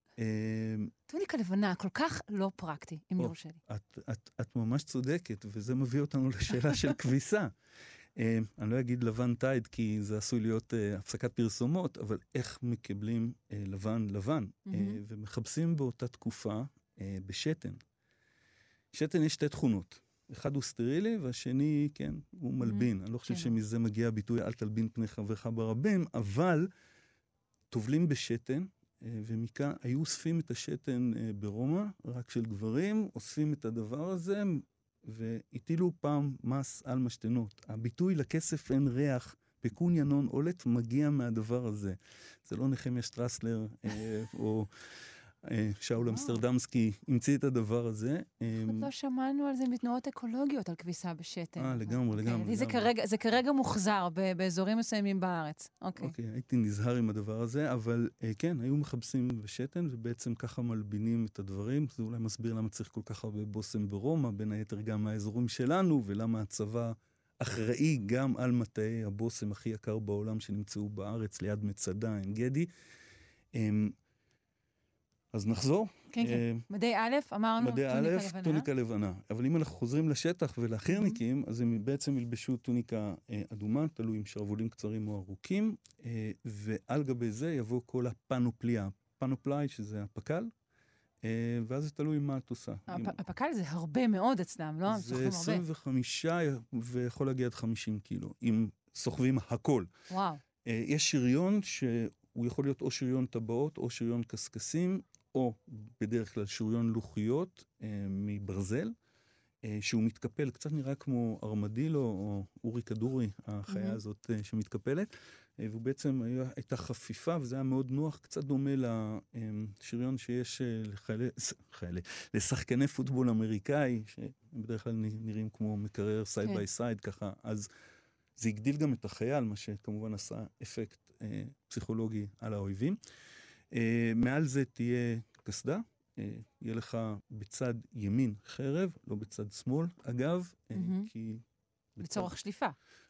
S1: טוניקה לבנה, כל כך לא פרקטי, אם. יורשה לי.
S2: את, את, את ממש צודקת, וזה מביא אותנו לשאלה של כביסה. אה, אני לא אגיד לבן טייד, כי זה עשוי להיות אה, הפסקת פרסומות, אבל איך מקבלים אה, לבן לבן? אה,
S1: מהמם.
S2: ומחפשים באותה תקופה אה, בשתן. שתן יש שתי תכונות. אחד הוא סטרילי, והשני, כן, הוא מלבין. אני לא חושב
S1: כן.
S2: שמזה מגיע הביטוי אל תלבין פני חברך ברבים, אבל טובלים בשתן, אה, ומכאן היו אוספים את השתן אה, ברומא, רק של גברים, אוספים את הדבר הזה, והטילו פעם מס על משתנות. הביטוי לכסף אין ריח, פקוניה נון אולט, מגיע מהדבר הזה. זה לא נחמיה שטרסלר אה, או שאול
S1: וואו.
S2: אמסטרדמסקי המציא את הדבר הזה. אה,
S1: עוד לא שמענו על זה מתנועות אקולוגיות, על כביסה בשתן.
S2: אה, לגמרי,
S1: אוקיי,
S2: לגמרי,
S1: זה. כרגע, מוחזר באזורים מסוימים בארץ. אוקיי.
S2: אוקיי, הייתי נזהר עם הדבר הזה, אבל אה, כן, היו מכבסים בשתן, ובעצם ככה מלבינים את הדברים. זה אולי מסביר למה צריך כל כך הרבה בושם ברומא, בין היתר גם מהאזורים שלנו, ולמה הצבא אחראי גם על מטעי הבושם הכי יקר בעולם שנמצאו בארץ, ליד מצדה, עין גדי. אז נחזור.
S1: כן, כן.
S2: אה,
S1: מדי א', אמרנו,
S2: מדי
S1: טוניקה
S2: א',
S1: לבנה.
S2: טוניקה לבנה. אבל אם אנחנו חוזרים לשטח ולחי"רניקים, אז הם בעצם ילבשו טוניקה אה, אדומה, תלוי אם שרוולים קצרים או ארוכים, אה, ועל גבי זה יבוא כל הפנופליה. פנופליי, שזה הפק"ל, ואז זה תלוי מה את עושה.
S1: הפק"ל זה הרבה מאוד אצלם, לא?
S2: זה
S1: סוחבים הרבה.
S2: 25 ויכול להגיע עד 50 קילו, אם סוחבים הכל.
S1: וואו.
S2: יש שריון שהוא יכול להיות או שריון טבעות או שריון קשקשים, או בדרך כלל שריון לוחיות אה, מברזל, אה, שהוא מתקפל, קצת נראה כמו ארמדילו או אורי כדורי, החיה. הזאת אה, שמתקפלת, אה, והוא בעצם היה, הייתה חפיפה וזה היה מאוד נוח, קצת דומה לשריון שיש אה, לחיילי, חיילי, לשחקני פוטבול אמריקאי, שהם בדרך כלל נראים כמו מקרר
S1: side
S2: by side ככה, אז זה הגדיל גם את החייל, מה שכמובן עשה אפקט אה, פסיכולוגי על האויבים. אה, מעל זה תהיה קסדה, אה, יהיה לך בצד ימין חרב, לא בצד שמאל, אגב, אה. כי...
S1: לצורך שליפה.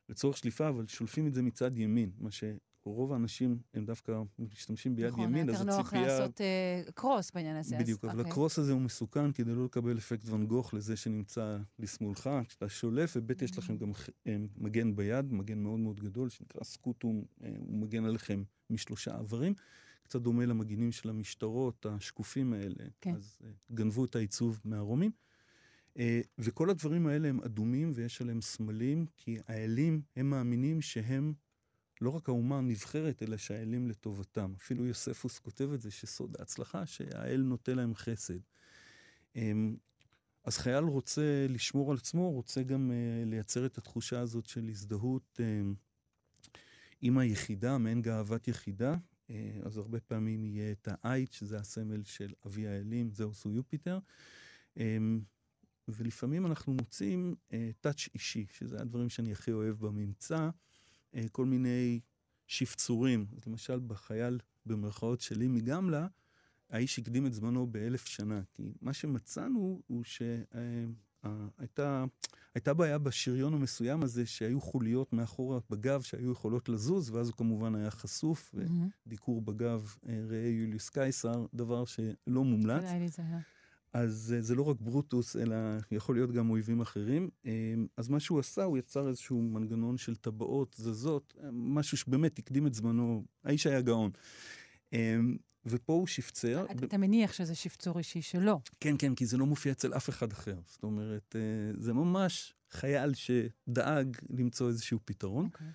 S2: לצורך שליפה, אבל שולפים את זה מצד ימין, מה שרוב האנשים הם דווקא משתמשים ביד
S1: נכון,
S2: ימין, אז
S1: יותר נוח
S2: הציפייה...
S1: לעשות אה, קרוס בעניין הזה. אז
S2: בדיוק, אבל
S1: אוקיי.
S2: הקרוס הזה הוא מסוכן כדי לא לקבל אפקט ואן גוך לזה שנמצא לשמאלך, כשאתה שולף, וב' יש לכם גם מגן ביד, מגן מאוד מאוד גדול, שנקרא סקוטום, הוא מגן עליכם משלושה איברים, קצת דומה למגינים של המשטרות, השקופים האלה,
S1: כן.
S2: אז אה, גנבו את העיצוב מהרומים. אה, וכל הדברים האלה הם אדומים ויש עליהם סמלים, כי האלים, הם מאמינים שהם לא רק האומה הנבחרת, אלא שהאלים לטובתם. אפילו יוספוס כותב את זה, שסוד ההצלחה, שהאל נוטה להם חסד. אמ, אז חייל רוצה לשמור על עצמו, רוצה גם אה, לייצר את התחושה הזאת של הזדהות אה, עם היחידה, מעין גאוות יחידה. אה, אז הרבה פעמים יהיה את האייט, שזה הסמל של אבי האלים, זהוס הוא יופיטר. אמ, ולפעמים אנחנו מוצאים טאץ' אישי, שזה הדברים שאני הכי אוהב בממצא, אה, כל מיני שפצורים. אז למשל, בחייל, במרכאות שלי מגמלה, האיש הקדים את זמנו באלף שנה, כי מה שמצאנו הוא שהייתה הייתה בעיה בשריון המסוים הזה, שהיו חוליות מאחורה בגב שהיו יכולות לזוז, ואז הוא כמובן היה חשוף, ודיקור בגב ראה יוליוס קייסר, דבר שלא מומלץ. אז זה לא רק ברוטוס, אלא יכול להיות גם אויבים אחרים. אז מה שהוא עשה, הוא יצר איזשהו מנגנון של טבעות זזות, משהו שבאמת הקדים את זמנו, האיש היה גאון. ופה הוא שפצר.
S1: אתה, אתה מניח שזה שפצור אישי שלו.
S2: כן, כן, כי זה לא מופיע אצל אף אחד אחר. זאת אומרת, זה ממש חייל שדאג למצוא איזשהו פתרון. Okay. אוקיי.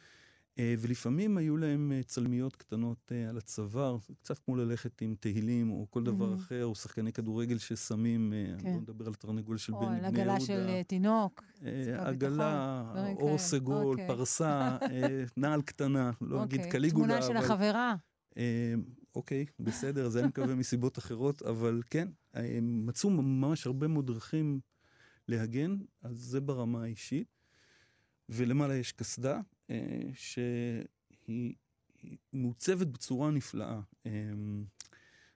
S2: ולפעמים היו להם צלמיות קטנות על הצוואר, קצת כמו ללכת עם תהילים או כל דבר mm-hmm. אחר, או שחקני כדורגל ששמים, כן. בואו נדבר על תרנגול של בני יהודה.
S1: או על עגלה של תינוק.
S2: עגלה, אור סגול, okay. אוקיי. פרסה, נעל קטנה, לא okay. אגיד אוקיי. קליגולה.
S1: תמונה של אבל... החברה.
S2: אוקיי, בסדר, זה אני מקווה מסיבות אחרות, אבל כן, הם מצאו ממש הרבה מאוד דרכים להגן, אז זה ברמה האישית. ולמעלה יש קסדה, אה, שהיא מעוצבת בצורה נפלאה. אה,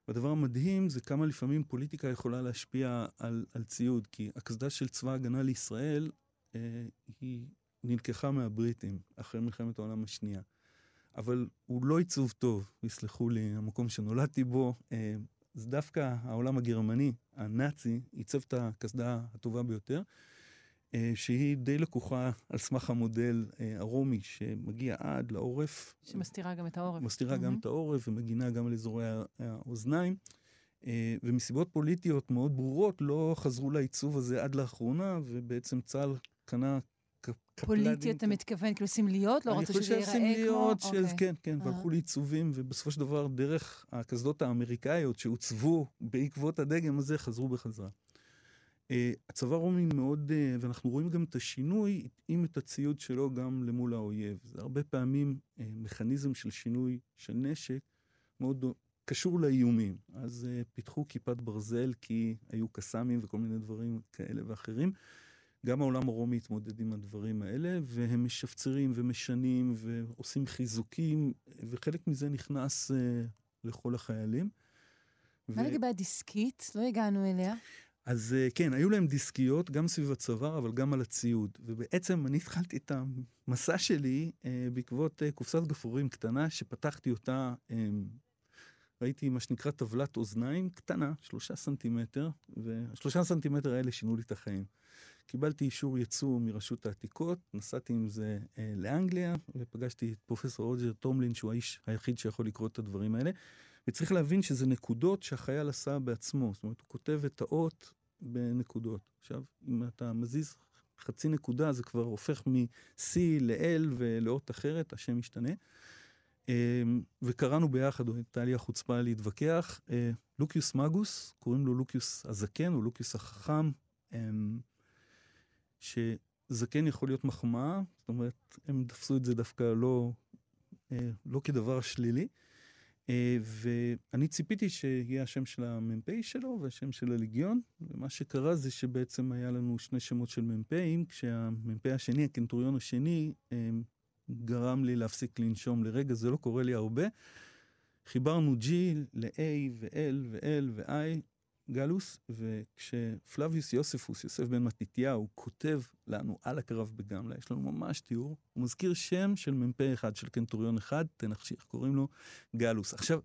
S2: והדבר המדהים זה כמה לפעמים פוליטיקה יכולה להשפיע על, על ציוד, כי הקסדה של צבא ההגנה לישראל אה, היא נלקחה מהבריטים אחרי מלחמת העולם השנייה. אבל הוא לא עיצוב טוב, יסלחו לי, המקום שנולדתי בו. אה, אז דווקא העולם הגרמני, הנאצי, עיצב את הקסדה הטובה ביותר, אה, שהיא די לקוחה על סמך המודל אה, הרומי, שמגיע עד לעורף.
S1: שמסתירה גם את העורף.
S2: מסתירה mm-hmm. גם את העורף ומגינה גם על אזורי האוזניים. ומסיבות פוליטיות מאוד ברורות לא חזרו לעיצוב הזה עד לאחרונה, ובעצם צה"ל קנה
S1: פוליטי אתה מתכוון, כאילו סמליות? לא רוצה שזה ייראה כמו?
S2: אני חושב סמליות, של. כן, כן, והלכו לעיצובים, ובסופו של דבר, דרך הקסדות האמריקאיות שהוצבו בעקבות הדגם הזה, חזרו בחזרה. Uh, הצבא הרומי מאוד, uh, ואנחנו רואים גם את השינוי, התאים את הציוד שלו גם למול האויב. זה הרבה פעמים uh, מכניזם של שינוי של נשק מאוד קשור לאיומים. אז uh, פיתחו כיפת ברזל כי היו קסאמים וכל מיני דברים כאלה ואחרים. גם העולם הרומי התמודד עם הדברים האלה, והם משפצרים ומשנים ועושים חיזוקים, וחלק מזה נכנס uh, לכל החיילים.
S1: מה ו... לגבי הדיסקית? לא הגענו אליה.
S2: אז uh, כן, היו להם דיסקיות, גם סביב הצוואר, אבל גם על הציוד. ובעצם אני התחלתי את המסע שלי uh, בעקבות uh, קופסת גפרורים קטנה, שפתחתי אותה, um, ראיתי מה שנקרא טבלת אוזניים קטנה, שלושה סנטימטר, והשלושה סנטימטר האלה שינו לי את החיים. קיבלתי אישור ייצוא מרשות העתיקות, נסעתי עם זה אה, לאנגליה, ופגשתי את פרופסור רוג'ר טומלין, שהוא האיש היחיד שיכול לקרוא את הדברים האלה. וצריך להבין שזה נקודות שהחייל עשה בעצמו, זאת אומרת, הוא כותב את האות בנקודות. עכשיו, אם אתה מזיז חצי נקודה, זה כבר הופך מ-C ל-L ולאות אחרת, השם משתנה. אה, וקראנו ביחד, הייתה לי החוצפה להתווכח. אה, לוקיוס מגוס, קוראים לו לוקיוס הזקן או לוקיוס החכם. שזקן יכול להיות מחמאה, זאת אומרת, הם תפסו את זה דווקא לא, אה, לא כדבר שלילי. אה, ואני ציפיתי שיהיה השם של המ"פ שלו והשם של הליגיון, ומה שקרה זה שבעצם היה לנו שני שמות של מ"פים, כשהמ"פ השני, הקנטוריון השני, אה, גרם לי להפסיק לנשום לרגע, זה לא קורה לי הרבה. חיברנו G ל-A ו-L ו-L ו-I, גלוס, וכשפלביוס יוספוס, יוסף בן מתתיהו, כותב לנו על הקרב בגמלה, יש לנו ממש תיאור, הוא מזכיר שם של מ"פ אחד, של קנטוריון אחד, תנחשי איך קוראים לו? גלוס. עכשיו,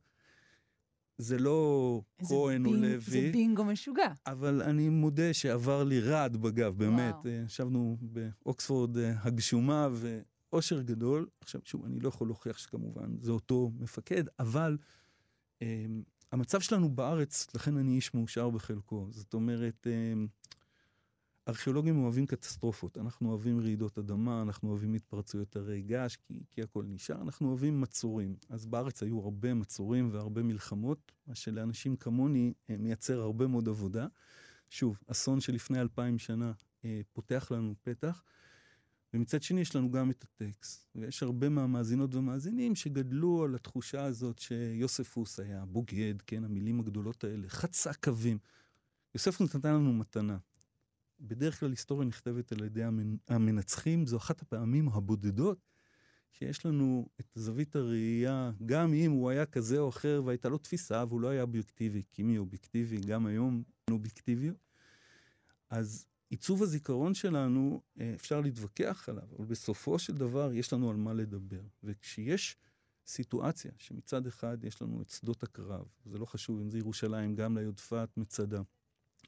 S2: זה לא כהן או לוי.
S1: זה בינגו משוגע.
S2: אבל אני מודה שעבר לי רעד בגב, באמת. אה, ישבנו באוקספורד אה, הגשומה ואושר גדול. עכשיו, שוב, אני לא יכול להוכיח שכמובן זה אותו מפקד, אבל... המצב שלנו בארץ, לכן אני איש מאושר בחלקו. זאת אומרת, אמ, ארכיאולוגים אוהבים קטסטרופות, אנחנו אוהבים רעידות אדמה, אנחנו אוהבים התפרצויות הרי געש, כי, כי הכל נשאר, אנחנו אוהבים מצורים. אז בארץ היו הרבה מצורים והרבה מלחמות, מה שלאנשים כמוני אה, מייצר הרבה מאוד עבודה. שוב, אסון שלפני אלפיים שנה אה, פותח לנו פתח. ומצד שני יש לנו גם את הטקסט, ויש הרבה מהמאזינות ומאזינים שגדלו על התחושה הזאת שיוספוס היה בוגד, כן, המילים הגדולות האלה, חצה קווים. יוספוס נתן לנו מתנה. בדרך כלל היסטוריה נכתבת על ידי המנצחים, זו אחת הפעמים הבודדות שיש לנו את זווית הראייה, גם אם הוא היה כזה או אחר והייתה לו תפיסה והוא לא היה אובייקטיבי, כי מי אובייקטיבי, גם היום אין אובייקטיביות, אז עיצוב הזיכרון שלנו, אה, אפשר להתווכח עליו, אבל בסופו של דבר יש לנו על מה לדבר. וכשיש סיטואציה שמצד אחד יש לנו את שדות הקרב, זה לא חשוב אם זה ירושלים, גם ליודפת, מצדה,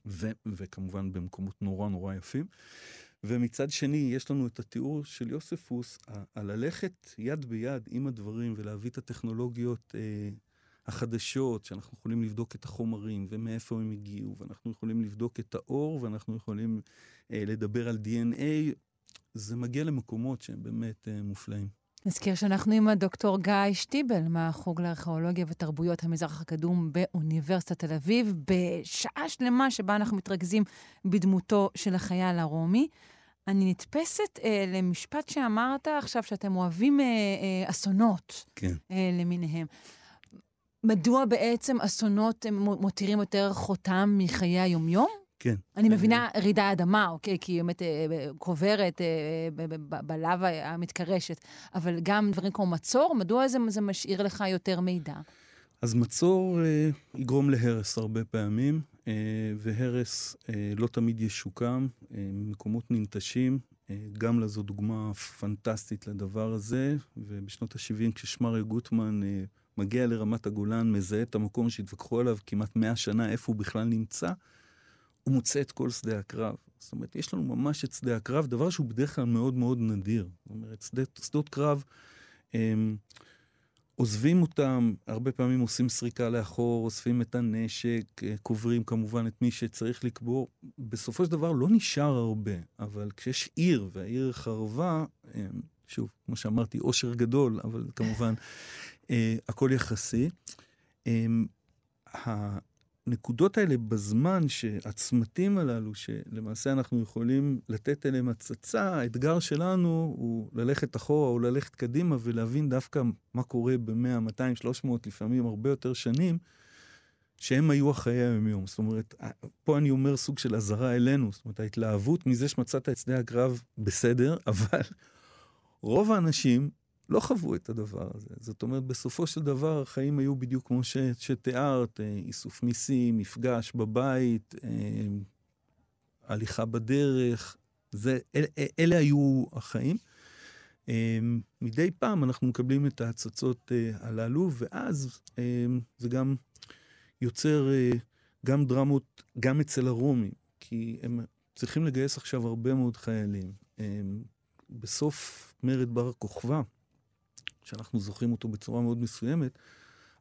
S2: ו- וכמובן במקומות נורא נורא יפים, ומצד שני, יש לנו את התיאור של יוספוס, על ללכת יד ביד עם הדברים ולהביא את הטכנולוגיות אה, החדשות, שאנחנו יכולים לבדוק את החומרים ומאיפה הם הגיעו, ואנחנו יכולים לבדוק את האור, ואנחנו יכולים אה, לדבר על DNA, זה מגיע למקומות שהם באמת אה, מופלאים.
S1: נזכיר שאנחנו עם הדוקטור גיא שטיבל מהחוג לארכיאולוגיה ותרבויות המזרח הקדום באוניברסיטת תל אביב, בשעה שלמה שבה אנחנו מתרכזים בדמותו של החייל הרומי. אני נתפסת אה, למשפט שאמרת עכשיו, שאתם אוהבים אה, אה, אסונות
S2: כן.
S1: אה, למיניהם. מדוע בעצם אסונות הם מותירים יותר חותם מחיי היומיום?
S2: כן.
S1: אני מבינה רעידת אדמה, אוקיי? כי היא באמת קוברת בלאווה המתקרשת, אבל גם דברים כמו מצור, מדוע זה, זה משאיר לך יותר מידע?
S2: אז מצור אה, יגרום להרס הרבה פעמים, אה, והרס אה, לא תמיד ישוקם, אה, מקומות ננטשים. אה, גמלה זו דוגמה פנטסטית לדבר הזה, ובשנות ה-70 כששמריה גוטמן אה, מגיע לרמת הגולן, מזהה את המקום שהתווכחו עליו כמעט 100 שנה, איפה הוא בכלל נמצא, הוא מוצא את כל שדה הקרב. זאת אומרת, יש לנו ממש את שדה הקרב, דבר שהוא בדרך כלל מאוד מאוד נדיר. זאת אומרת, שדות, שדות קרב, הם, עוזבים אותם, הרבה פעמים עושים סריקה לאחור, אוספים את הנשק, אה, קוברים כמובן את מי שצריך לקבור. בסופו של דבר לא נשאר הרבה, אבל כשיש עיר, והעיר חרבה, שוב, כמו שאמרתי, עושר גדול, אבל כמובן, הכל יחסי. הנקודות האלה בזמן, שהצמתים הללו, שלמעשה אנחנו יכולים לתת אליהם הצצה, האתגר שלנו הוא ללכת אחורה או ללכת קדימה ולהבין דווקא מה קורה ב-100, 200, 300, לפעמים הרבה יותר שנים, שהם היו החיי היום-יום. זאת אומרת, פה אני אומר סוג של אזהרה אלינו, זאת אומרת, ההתלהבות מזה שמצאת את שדה הקרב בסדר, אבל רוב האנשים לא חוו את הדבר הזה. זאת אומרת, בסופו של דבר החיים היו בדיוק כמו ש, שתיארת, אה, איסוף מיסים, מפגש בבית, אה, הליכה בדרך, זה, אל, אה, אלה היו החיים. מדי פעם אנחנו מקבלים את ההצצות הללו, ואז זה גם יוצר גם דרמות, גם אצל הרומים, כי הם צריכים לגייס עכשיו הרבה מאוד חיילים. בסוף מרד בר הכוכבא, שאנחנו זוכרים אותו בצורה מאוד מסוימת,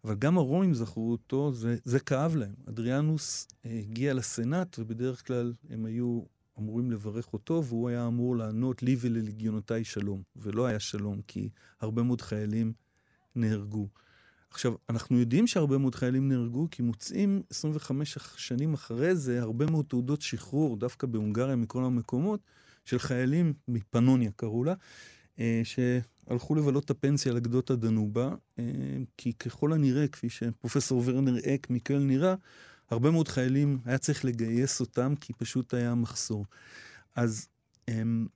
S2: אבל גם הרומים זכרו אותו, זה, זה כאב להם. אדריאנוס אה, הגיע לסנאט, ובדרך כלל הם היו אמורים לברך אותו, והוא היה אמור לענות לי וללגיונותיי שלום. ולא היה שלום, כי הרבה מאוד חיילים נהרגו. עכשיו, אנחנו יודעים שהרבה מאוד חיילים נהרגו, כי מוצאים 25 שנים אחרי זה הרבה מאוד תעודות שחרור, דווקא בהונגריה מכל המקומות, של חיילים מפנוניה קראו לה, שהלכו לבלות את הפנסיה על גדות הדנובה, אה, כי ככל הנראה, כפי שפרופסור ורנר אק מקל נראה, הרבה מאוד חיילים, היה צריך לגייס אותם, כי פשוט היה מחסור. אז אמ,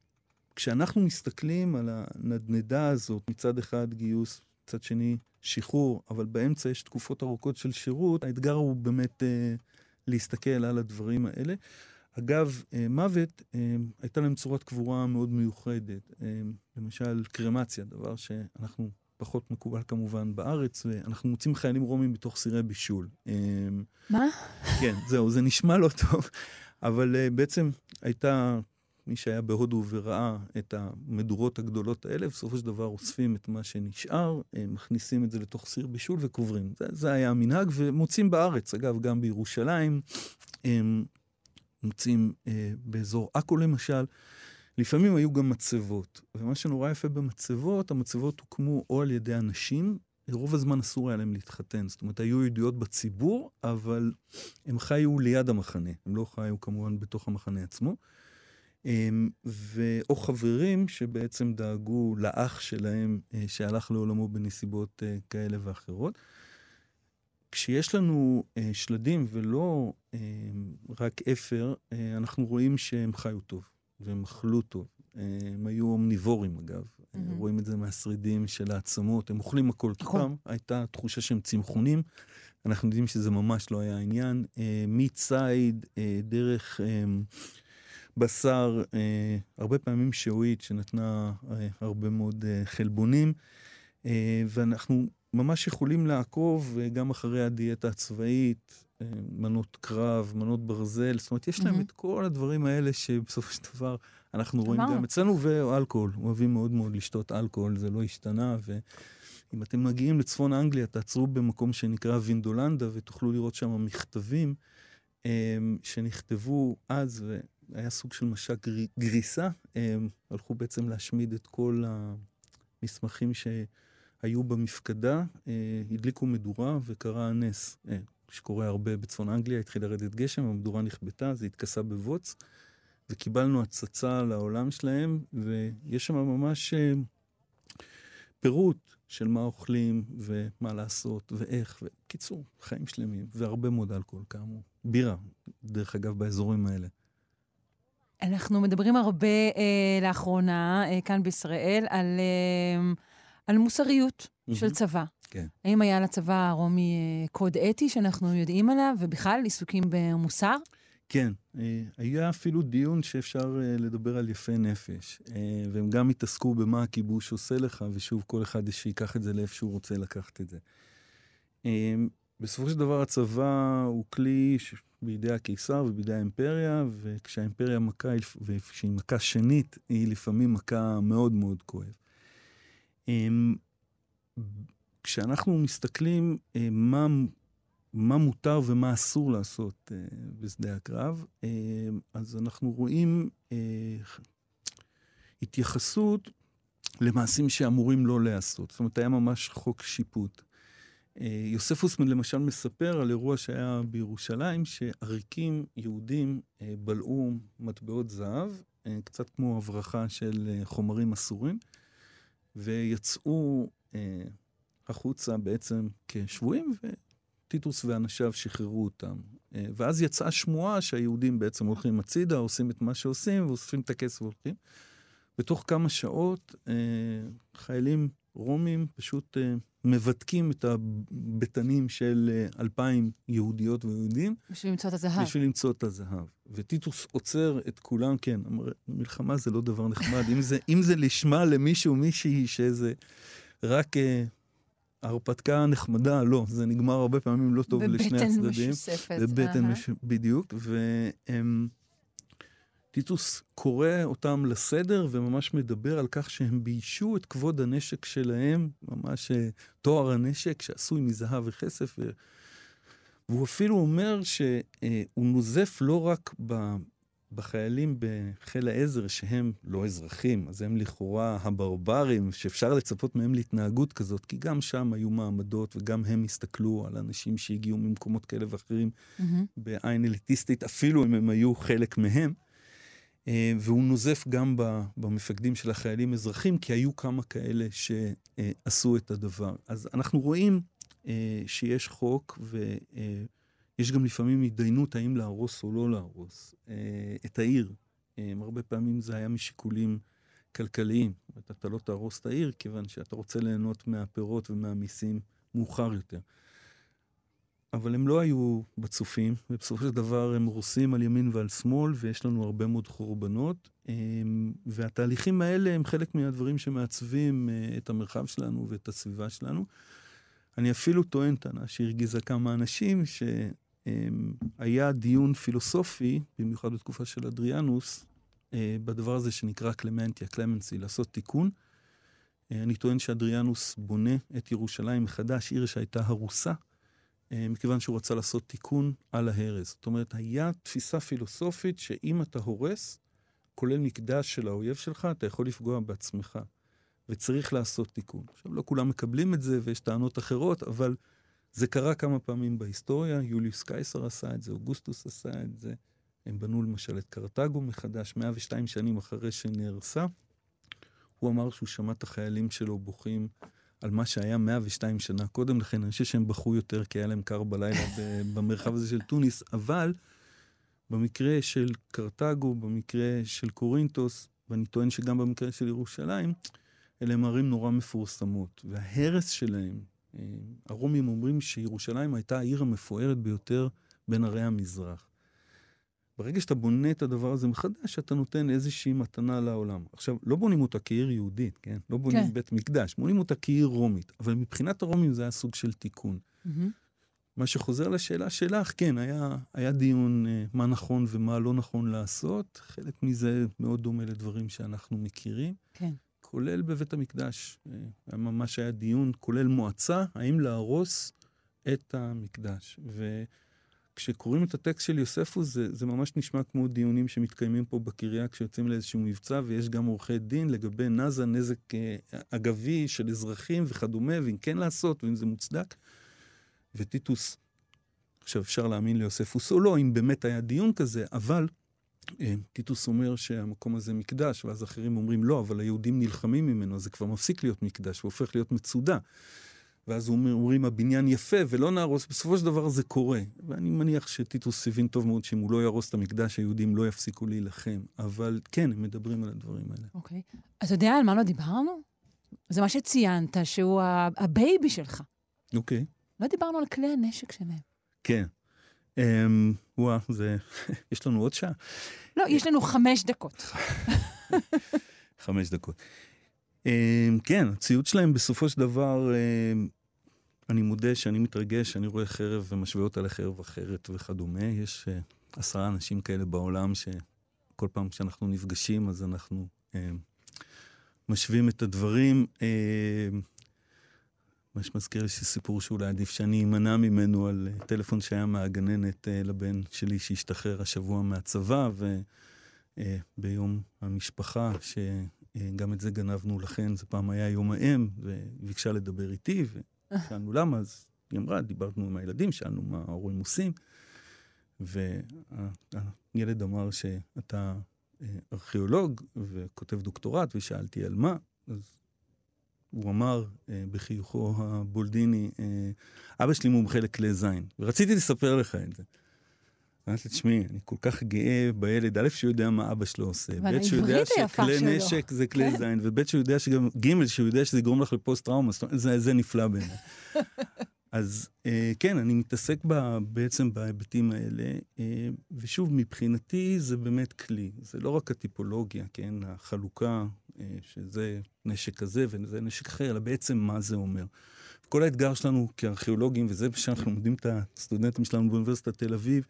S2: כשאנחנו מסתכלים על הנדנדה הזאת, מצד אחד גיוס, מצד שני שחרור, אבל באמצע יש תקופות ארוכות של שירות, האתגר הוא באמת אה, להסתכל על הדברים האלה. אגב, אה, מוות, אה, הייתה להם צורת קבורה מאוד מיוחדת. אה, למשל, קרמציה, דבר שאנחנו פחות מקובל כמובן בארץ, ואנחנו מוצאים חיילים רומים בתוך סירי בישול.
S1: מה?
S2: כן, זהו, זה נשמע לא טוב, אבל בעצם הייתה, מי שהיה בהודו וראה את המדורות הגדולות האלה, בסופו של דבר אוספים את מה שנשאר, מכניסים את זה לתוך סיר בישול וקוברים. זה, זה היה המנהג, ומוצאים בארץ, אגב, גם בירושלים. מוצאים אה, באזור עכו למשל. לפעמים היו גם מצבות, ומה שנורא יפה במצבות, המצבות הוקמו או על ידי אנשים, רוב הזמן אסור היה להם להתחתן. זאת אומרת, היו ידיעות בציבור, אבל הם חיו ליד המחנה, הם לא חיו כמובן בתוך המחנה עצמו. הם, ו... או חברים שבעצם דאגו לאח שלהם אה, שהלך לעולמו בנסיבות אה, כאלה ואחרות. כשיש לנו אה, שלדים ולא אה, רק אפר, אה, אנחנו רואים שהם חיו טוב והם אכלו טוב. הם היו אומניבורים אגב.
S1: Mhm.
S2: רואים את זה מהשרידים של העצמות, הם אוכלים הכל. פעם הייתה תחושה שהם צמחונים, אנחנו יודעים שזה ממש לא היה העניין. אה, מציד, אה, דרך אה, בשר, אה, הרבה פעמים שעועית שנתנה אה, הרבה מאוד אה, חלבונים, אה, ואנחנו ממש יכולים לעקוב אה, גם אחרי הדיאטה הצבאית, אה, מנות קרב, מנות ברזל, זאת אומרת, יש להם
S1: מהמם.
S2: את כל הדברים האלה שבסופו של דבר אנחנו רואים. גם אצלנו, ואלכוהול, אוהבים מאוד מאוד לשתות אלכוהול, זה לא השתנה, ואם אתם מגיעים לצפון אנגליה, תעצרו במקום שנקרא וינדולנדה, ותוכלו לראות שם מכתבים אה, שנכתבו אז, והיה סוג של משק גרי- גריסה, אה, הלכו בעצם להשמיד את כל המסמכים שהיו במפקדה, אה, הדליקו מדורה וקרה הנס, אה, שקורה הרבה בצפון אנגליה, התחיל לרדת גשם, המדורה נכבתה, זה התכסה בבוץ, וקיבלנו הצצה לעולם שלהם, ויש שם ממש אה, פירוט של מה אוכלים ומה לעשות ואיך, וקיצור, חיים שלמים, והרבה מאוד אלכוהול כאמור. בירה, דרך אגב, באזורים האלה.
S1: אנחנו מדברים הרבה אה, לאחרונה, אה, כאן בישראל, על, אה, על מוסריות של
S2: מהמם.
S1: צבא.
S2: כן.
S1: האם היה לצבא הרומי אה, קוד אתי שאנחנו יודעים עליו, ובכלל עיסוקים במוסר?
S2: כן, אה, היה אפילו דיון שאפשר אה, לדבר על יפי נפש, והם גם התעסקו במה הכיבוש עושה לך, ושוב, כל אחד שיקח את זה לאיפה שהוא רוצה לקחת את זה. בסופו של דבר הצבא הוא כלי בידי הקיסר ובידי האימפריה, וכשהאימפריה מכה, וכשהיא מכה שנית, היא לפעמים מכה מאוד מאוד כואב. אה, כשאנחנו מסתכלים אה, מה מה מותר ומה אסור לעשות אה, בשדה הקרב. אה, אז אנחנו רואים התייחסות למעשים שאמורים לא להיעשות. זאת אומרת, היה ממש חוק שיפוט. יוספוס למשל מספר על אירוע שהיה בירושלים, שעריקים יהודים בלעו מטבעות זהב, קצת כמו הברחה של חומרים אסורים, ויצאו אה, החוצה בעצם כשבויים, ו... טיטוס ואנשיו שחררו אותם. אה, ואז יצאה שמועה שהיהודים בעצם הולכים הצידה, עושים את מה שעושים, ואוספים את הכסף והולכים. בתוך כמה שעות אה, חיילים רומים פשוט אה, מבדקים את הבטנים של אה, אלפיים יהודיות ויהודים
S1: בשביל למצוא את הזהב.
S2: בשביל למצוא את הזהב. וטיטוס עוצר את כולם, כן, אמר, מלחמה זה לא דבר נחמד. אם זה, אם זה לשמה למישהו, מישהי, שזה רק אה, הרפתקה נחמדה, לא, זה נגמר הרבה פעמים לא טוב לשני
S1: בבטן
S2: הצדדים.
S1: משוספת.
S2: בבטן,
S1: אהה.
S2: מש... בדיוק. וטיטוס קורא אותם לסדר וממש מדבר על כך שהם ביישו את כבוד הנשק שלהם, ממש אה, תואר הנשק שעשוי מזהב וכסף. ו... והוא אפילו אומר שהוא נוזף לא רק ב... בחיילים בחיל העזר שהם לא אזרחים, אז הם לכאורה הברברים, שאפשר לצפות מהם להתנהגות כזאת, כי גם שם היו מעמדות וגם הם הסתכלו על אנשים שהגיעו ממקומות כאלה ואחרים
S1: מהמם.
S2: בעין אליטיסטית, אפילו אם הם היו חלק מהם. אה, והוא נוזף גם במפקדים של החיילים אזרחים, כי היו כמה כאלה שעשו את הדבר. אז אנחנו רואים אה, שיש חוק, ויש גם לפעמים התדיינות האם להרוס או לא להרוס אה, את העיר. אה, הרבה פעמים זה היה משיקולים כלכליים. אתה לא תהרוס את העיר, כיוון שאתה רוצה ליהנות מהפירות ומהמיסים מאוחר יותר. אבל הם לא היו בצופים, ובסופו של דבר הם הורסים על ימין ועל שמאל, ויש לנו הרבה מאוד חורבנות. אמ, והתהליכים האלה הם חלק מהדברים שמעצבים אה, את המרחב שלנו ואת הסביבה שלנו. אני אפילו טוען טענה שהרגיזה כמה אנשים, שהיה דיון פילוסופי, במיוחד בתקופה של אדריאנוס, אה, בדבר הזה שנקרא קלמנטיה, קלמנסי, לעשות תיקון. אה, אני טוען שאדריאנוס בונה את ירושלים מחדש, עיר שהייתה הרוסה. אה, מכיוון שהוא רצה לעשות תיקון על ההרס. זאת אומרת, היה תפיסה פילוסופית שאם אתה הורס, כולל מקדש של האויב שלך, אתה יכול לפגוע בעצמך. וצריך לעשות תיקון. עכשיו, לא כולם מקבלים את זה, ויש טענות אחרות, אבל זה קרה כמה פעמים בהיסטוריה. יוליוס קייסר עשה את זה, אוגוסטוס עשה את זה. הם בנו למשל את קרתגו מחדש, 102 שנים אחרי שנהרסה. הוא אמר שהוא שמע את החיילים שלו בוכים על מה שהיה 102 שנה קודם לכן. אני חושב שהם בכו יותר כי היה להם קר בלילה במרחב הזה של טוניס, אבל במקרה של קרתגו, במקרה של קורינטוס, ואני טוען שגם במקרה של ירושלים, אלה הם ערים נורא מפורסמות. וההרס שלהם, אה, הרומים אומרים שירושלים הייתה העיר המפוארת ביותר בין ערי המזרח. ברגע שאתה בונה את הדבר הזה מחדש, אתה נותן איזושהי מתנה לעולם. עכשיו, לא בונים אותה כעיר יהודית, כן? לא בונים
S1: כן.
S2: בית מקדש, בונים אותה כעיר רומית. אבל מבחינת הרומים זה היה סוג של תיקון.
S1: מהמם.
S2: מה שחוזר לשאלה שלך, כן, היה, היה דיון אה, מה נכון ומה לא נכון לעשות. חלק מזה מאוד דומה לדברים שאנחנו מכירים,
S1: כן.
S2: כולל בבית המקדש. היה ממש היה דיון, כולל מועצה, האם להרוס את המקדש. וכשקוראים את הטקסט של יוספוס, זה, זה ממש נשמע כמו דיונים שמתקיימים פה בקריה כשיוצאים לאיזשהו מבצע, ויש גם עורכי דין לגבי נזה, נזק אה, אגבי של אזרחים וכדומה, ואם כן לעשות, ואם זה מוצדק. וטיטוס, עכשיו אפשר להאמין ליוספוס או לא, אם באמת היה דיון כזה, אבל אה, טיטוס אומר שהמקום הזה מקדש, ואז אחרים אומרים לא, אבל היהודים נלחמים ממנו, זה כבר מפסיק להיות מקדש, הוא הופך להיות מצודה. ואז אומר- אומרים, הבניין יפה ולא נהרוס, בסופו של דבר זה קורה. ואני מניח שטיטוס הבין טוב מאוד שאם הוא לא יהרוס את המקדש, היהודים לא יפסיקו להילחם. אבל כן, הם מדברים על הדברים האלה.
S1: אוקיי. אתה יודע על מה לא דיברנו? זה מה שציינת, שהוא ה baby שלך.
S2: אוקיי.
S1: לא דיברנו על כלי הנשק שלהם.
S2: כן. אמ, וואה, זה... יש לנו עוד שעה?
S1: לא, יש לנו חמש דקות.
S2: חמש דקות. אמ, כן, הציוד שלהם בסופו של דבר, אמ, אני מודה שאני מתרגש, אני רואה חרב ומשווה אותה לחרב אחרת וכדומה. יש אה, עשרה אנשים כאלה בעולם שכל פעם שאנחנו נפגשים, אז אנחנו אמ, משווים את הדברים. מה שמזכיר לי שסיפור שאולי עדיף שאני אמנע ממנו על אה, טלפון שהיה מהגננת אה, לבן שלי שהשתחרר השבוע מהצבא, וביום המשפחה, שגם את זה גנבנו לכן, זה פעם היה יום האם, וביקשה לדבר איתי, ושאלנו למה, אז היא אמרה, דיברנו עם הילדים, שאלנו מה ההורים עושים, והילד אמר שאתה אה, ארכיאולוג וכותב דוקטורט, ושאלתי על מה, אז הוא אמר אה, בחיוכו הבולדיני, אה, אבא שלי מומחה לכלי זין, ורציתי לספר לך את זה. אמרתי, תשמעי, אני כל כך גאה בילד, א', שהוא יודע מה אבא שלו עושה, ב', שהוא יודע שכלי. נשק זה כלי
S1: כן.
S2: זין, וב', שהוא יודע שגם, ג', שהוא יודע שזה יגרום לך לפוסט-טראומה, זה, זה נפלא בעיניי. אז אה, כן, אני מתעסק ב, בעצם בהיבטים האלה, אה, ושוב, מבחינתי זה באמת כלי. זה לא רק הטיפולוגיה, כן, החלוקה, אה, שזה נשק כזה וזה נשק אחר, אלא בעצם מה זה אומר. כל האתגר שלנו כארכיאולוגים, וזה שאנחנו לומדים את הסטודנטים שלנו באוניברסיטת תל אביב,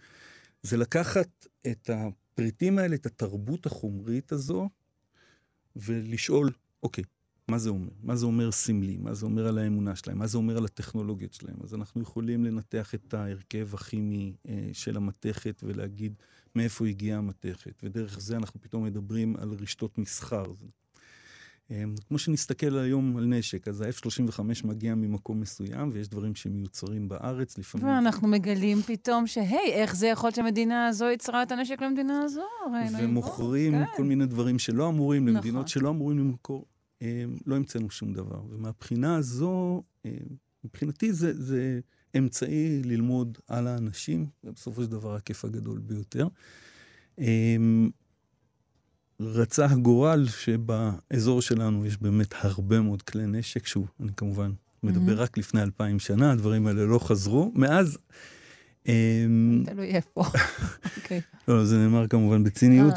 S2: זה לקחת את הפריטים האלה, את התרבות החומרית הזו, ולשאול, אוקיי, מה זה אומר? מה זה אומר סמלי? מה זה אומר על האמונה שלהם? מה זה אומר על הטכנולוגיות שלהם? אז אנחנו יכולים לנתח את ההרכב הכימי אה, של המתכת ולהגיד מאיפה הגיעה המתכת, ודרך זה אנחנו פתאום מדברים על רשתות מסחר. אה, כמו שנסתכל היום על נשק, אז ה-F-35 מגיע ממקום מסוים, ויש דברים שמיוצרים בארץ, לפעמים...
S1: ואנחנו מגלים פתאום שהי, איך זה יכול להיות שהמדינה הזו יצרה את הנשק למדינה הזו?
S2: ומוכרים
S1: כן.
S2: כל מיני דברים שלא אמורים,
S1: נכון.
S2: למדינות שלא אמורים למכור. אה, לא המצאנו שום דבר. ומהבחינה הזו, אה, מבחינתי זה, זה אמצעי ללמוד על האנשים, ובסופו של דבר הכיף הגדול ביותר. רצה הגורל שבאזור שלנו יש באמת הרבה מאוד כלי נשק, שוב, אני כמובן מדבר
S1: מהמם.
S2: רק לפני אלפיים שנה, הדברים האלה לא חזרו. מאז... אה,
S1: תלוי איפה. אוקיי.
S2: לא, זה נאמר כמובן בציניות,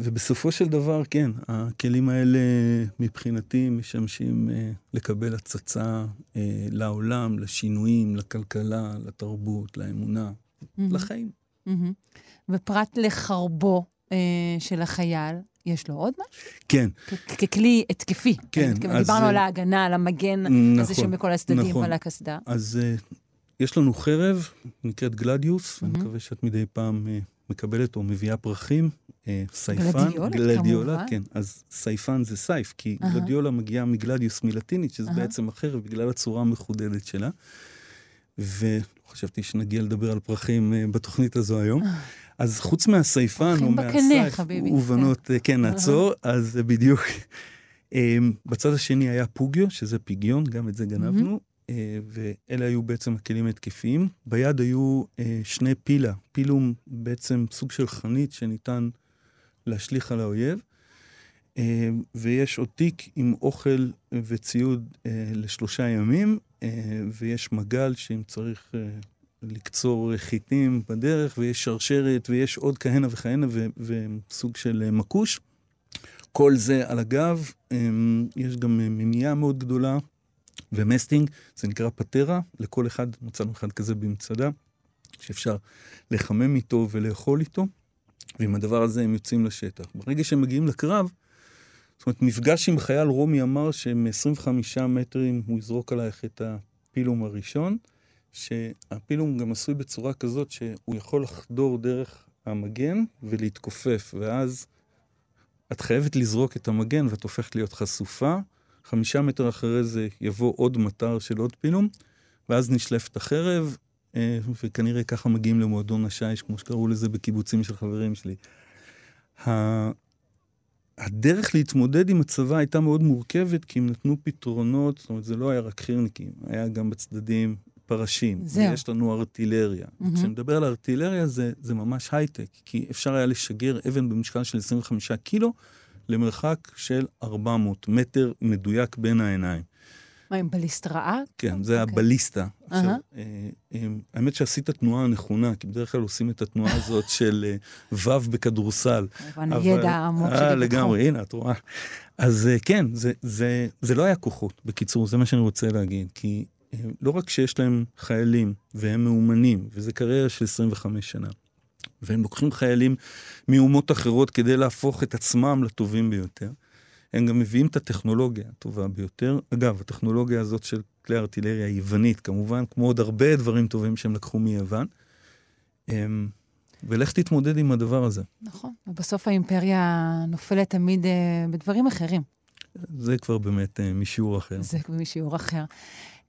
S2: ובסופו של דבר, כן, הכלים האלה מבחינתי משמשים אה, לקבל הצצה אה, לעולם, לשינויים, לכלכלה, לתרבות, לאמונה, לחיים.
S1: ופרט לחרבו אה, של החייל, יש לו עוד משהו?
S2: כן,
S1: ככלי התקפי.
S2: כן,
S1: אני
S2: אז,
S1: דיברנו
S2: אה,
S1: על ההגנה, על המגן הזה
S2: נכון,
S1: שמכל הצדדים
S2: נכון.
S1: ועל הקסדה.
S2: אז אה, יש לנו חרב, נקראת גלדיוס, ואני
S1: מהמם.
S2: מקווה שאת מדי פעם אה, מקבלת או מביאה פרחים. אה, סייפן,
S1: גלדיולה,
S2: גלדיולה,
S1: כמובן.
S2: כן. אז סייפן זה סייף, כי
S1: אהה.
S2: גלדיולה מגיעה מגלדיוס מלטינית, שזה
S1: אהה.
S2: בעצם החרב בגלל הצורה המחודדת שלה. וחשבתי שנגיע לדבר על פרחים אה, בתוכנית הזו היום. אז חוץ מהסייפן או מהסייף,
S1: חביבי,
S2: ובנות, אה, כן, נעצור, אז זה בדיוק. אה, בצד השני היה פוגיו, שזה פיגיון, גם את זה גנבנו, אה, ואלה היו בעצם הכלים ההתקפיים. ביד היו אה, שני פילה, פילום בעצם סוג של חנית שניתן להשליך על האויב. אה, ויש עוד תיק עם אוכל וציוד אה, לשלושה ימים, אה, ויש מגל שאם צריך אה, לקצור חיטים בדרך, ויש שרשרת, ויש עוד כהנה וכהנה, וסוג של אה, מכוש. כל זה על הגב, אה, יש גם אה, מימייה מאוד גדולה ומסטינג, זה נקרא patera, לכל אחד, מצאנו אחד כזה במצדה, שאפשר לחמם איתו ולאכול איתו, ועם הדבר הזה הם יוצאים לשטח. ברגע שהם מגיעים לקרב, זאת אומרת, מפגש עם חייל רומי אמר שמ-25 מטרים הוא יזרוק עלייך את ה pilum הראשון, שה pilum גם עשוי בצורה כזאת שהוא יכול לחדור דרך המגן ולהתכופף, ואז את חייבת לזרוק את המגן ואת הופכת להיות חשופה. חמישה מטר אחרי זה יבוא עוד מטר של עוד פילום, ואז נשלפת החרב, אה, וכנראה ככה מגיעים למועדון השיש, כמו שקראו לזה בקיבוצים של חברים שלי. הדרך להתמודד עם הצבא הייתה מאוד מורכבת, כי הם נתנו פתרונות, זאת אומרת, זה לא היה רק חי"רניקים, היה גם בצדדים פרשים.
S1: זהו.
S2: יש לנו ארטילריה.
S1: מהמם.
S2: כשנדבר על ארטילריה זה, זה ממש הייטק, כי אפשר היה לשגר אבן במשקל של 25 קילו למרחק של 400 מטר מדויק בין העיניים.
S1: מה, עם בליסטראה?
S2: כן, זה
S1: אוקיי.
S2: הבליסטה. עכשיו,
S1: אהה.
S2: אה, אה, האמת שעשית תנועה הנכונה, כי בדרך כלל עושים את התנועה הזאת של אה, וו בכדורסל.
S1: כמובן,
S2: אבל-
S1: הידע העמוק שלי.
S2: אה,
S1: בתחום.
S2: לגמרי, הנה, את רואה. אז כן, זה, זה, זה לא היה כוחות, בקיצור, זה מה שאני רוצה להגיד. כי לא רק שיש להם חיילים, והם מאומנים, וזה קריירה של 25 שנה, והם לוקחים חיילים מאומות אחרות כדי להפוך את עצמם לטובים ביותר, הם גם מביאים את הטכנולוגיה הטובה ביותר. אגב, הטכנולוגיה הזאת של כלי ארטילריה היוונית, כמובן, כמו עוד הרבה דברים טובים שהם לקחו מיוון. אמ, ולך תתמודד עם הדבר הזה.
S1: נכון, ובסוף האימפריה נופלת תמיד אה, בדברים אחרים.
S2: זה כבר באמת אה, משיעור אחר.
S1: זה משיעור אחר.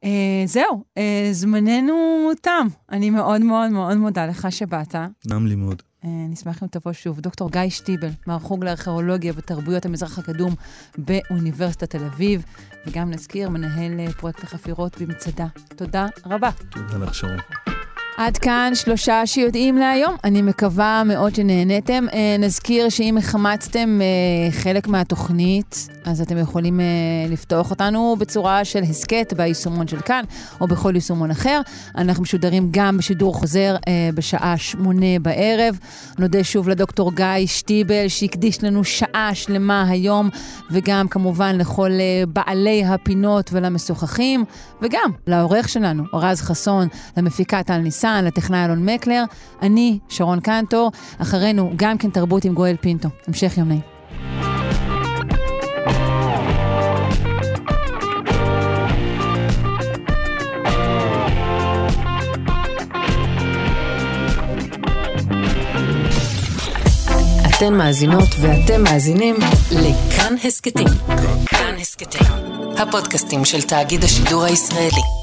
S1: Uh, זהו, uh, זמננו תם. אני מאוד מאוד מאוד מודה לך שבאת.
S2: נם לי מאוד.
S1: Uh, נשמח אם תבוא שוב. דוקטור גיא שטיבל, מהחוג לארכיאולוגיה ותרבויות המזרח הקדום באוניברסיטת תל אביב, וגם נזכיר, מנהל uh, פרויקט החפירות במצדה. תודה רבה.
S2: תודה לך, שרון.
S1: עד כאן שלושה שיודעים להיום. אני מקווה מאוד שנהניתם. אה, נזכיר שאם החמצתם אה, חלק מהתוכנית, אז אתם יכולים אה, לפתוח אותנו בצורה של הסכת ביישומון של כאן, או בכל יישומון אחר. אנחנו משודרים גם בשידור חוזר בשעה שמונה בערב. נודה שוב לדוקטור גיא שטיבל, שהקדיש לנו שעה שלמה היום, וגם כמובן לכל בעלי הפינות ולמשוחחים, וגם לעורך שלנו, רז חסון, למפיקה טל ניסן, לטכנאי אלון מקלר. אני, שרון קנטור, אחרינו גם כן תרבות עם גואל פינטו. המשך יום נעים.
S3: אתן מאזינות ואתם מאזינים לכאן הסכתים. כאן הסכתים, הפודקאסטים של תאגיד השידור הישראלי.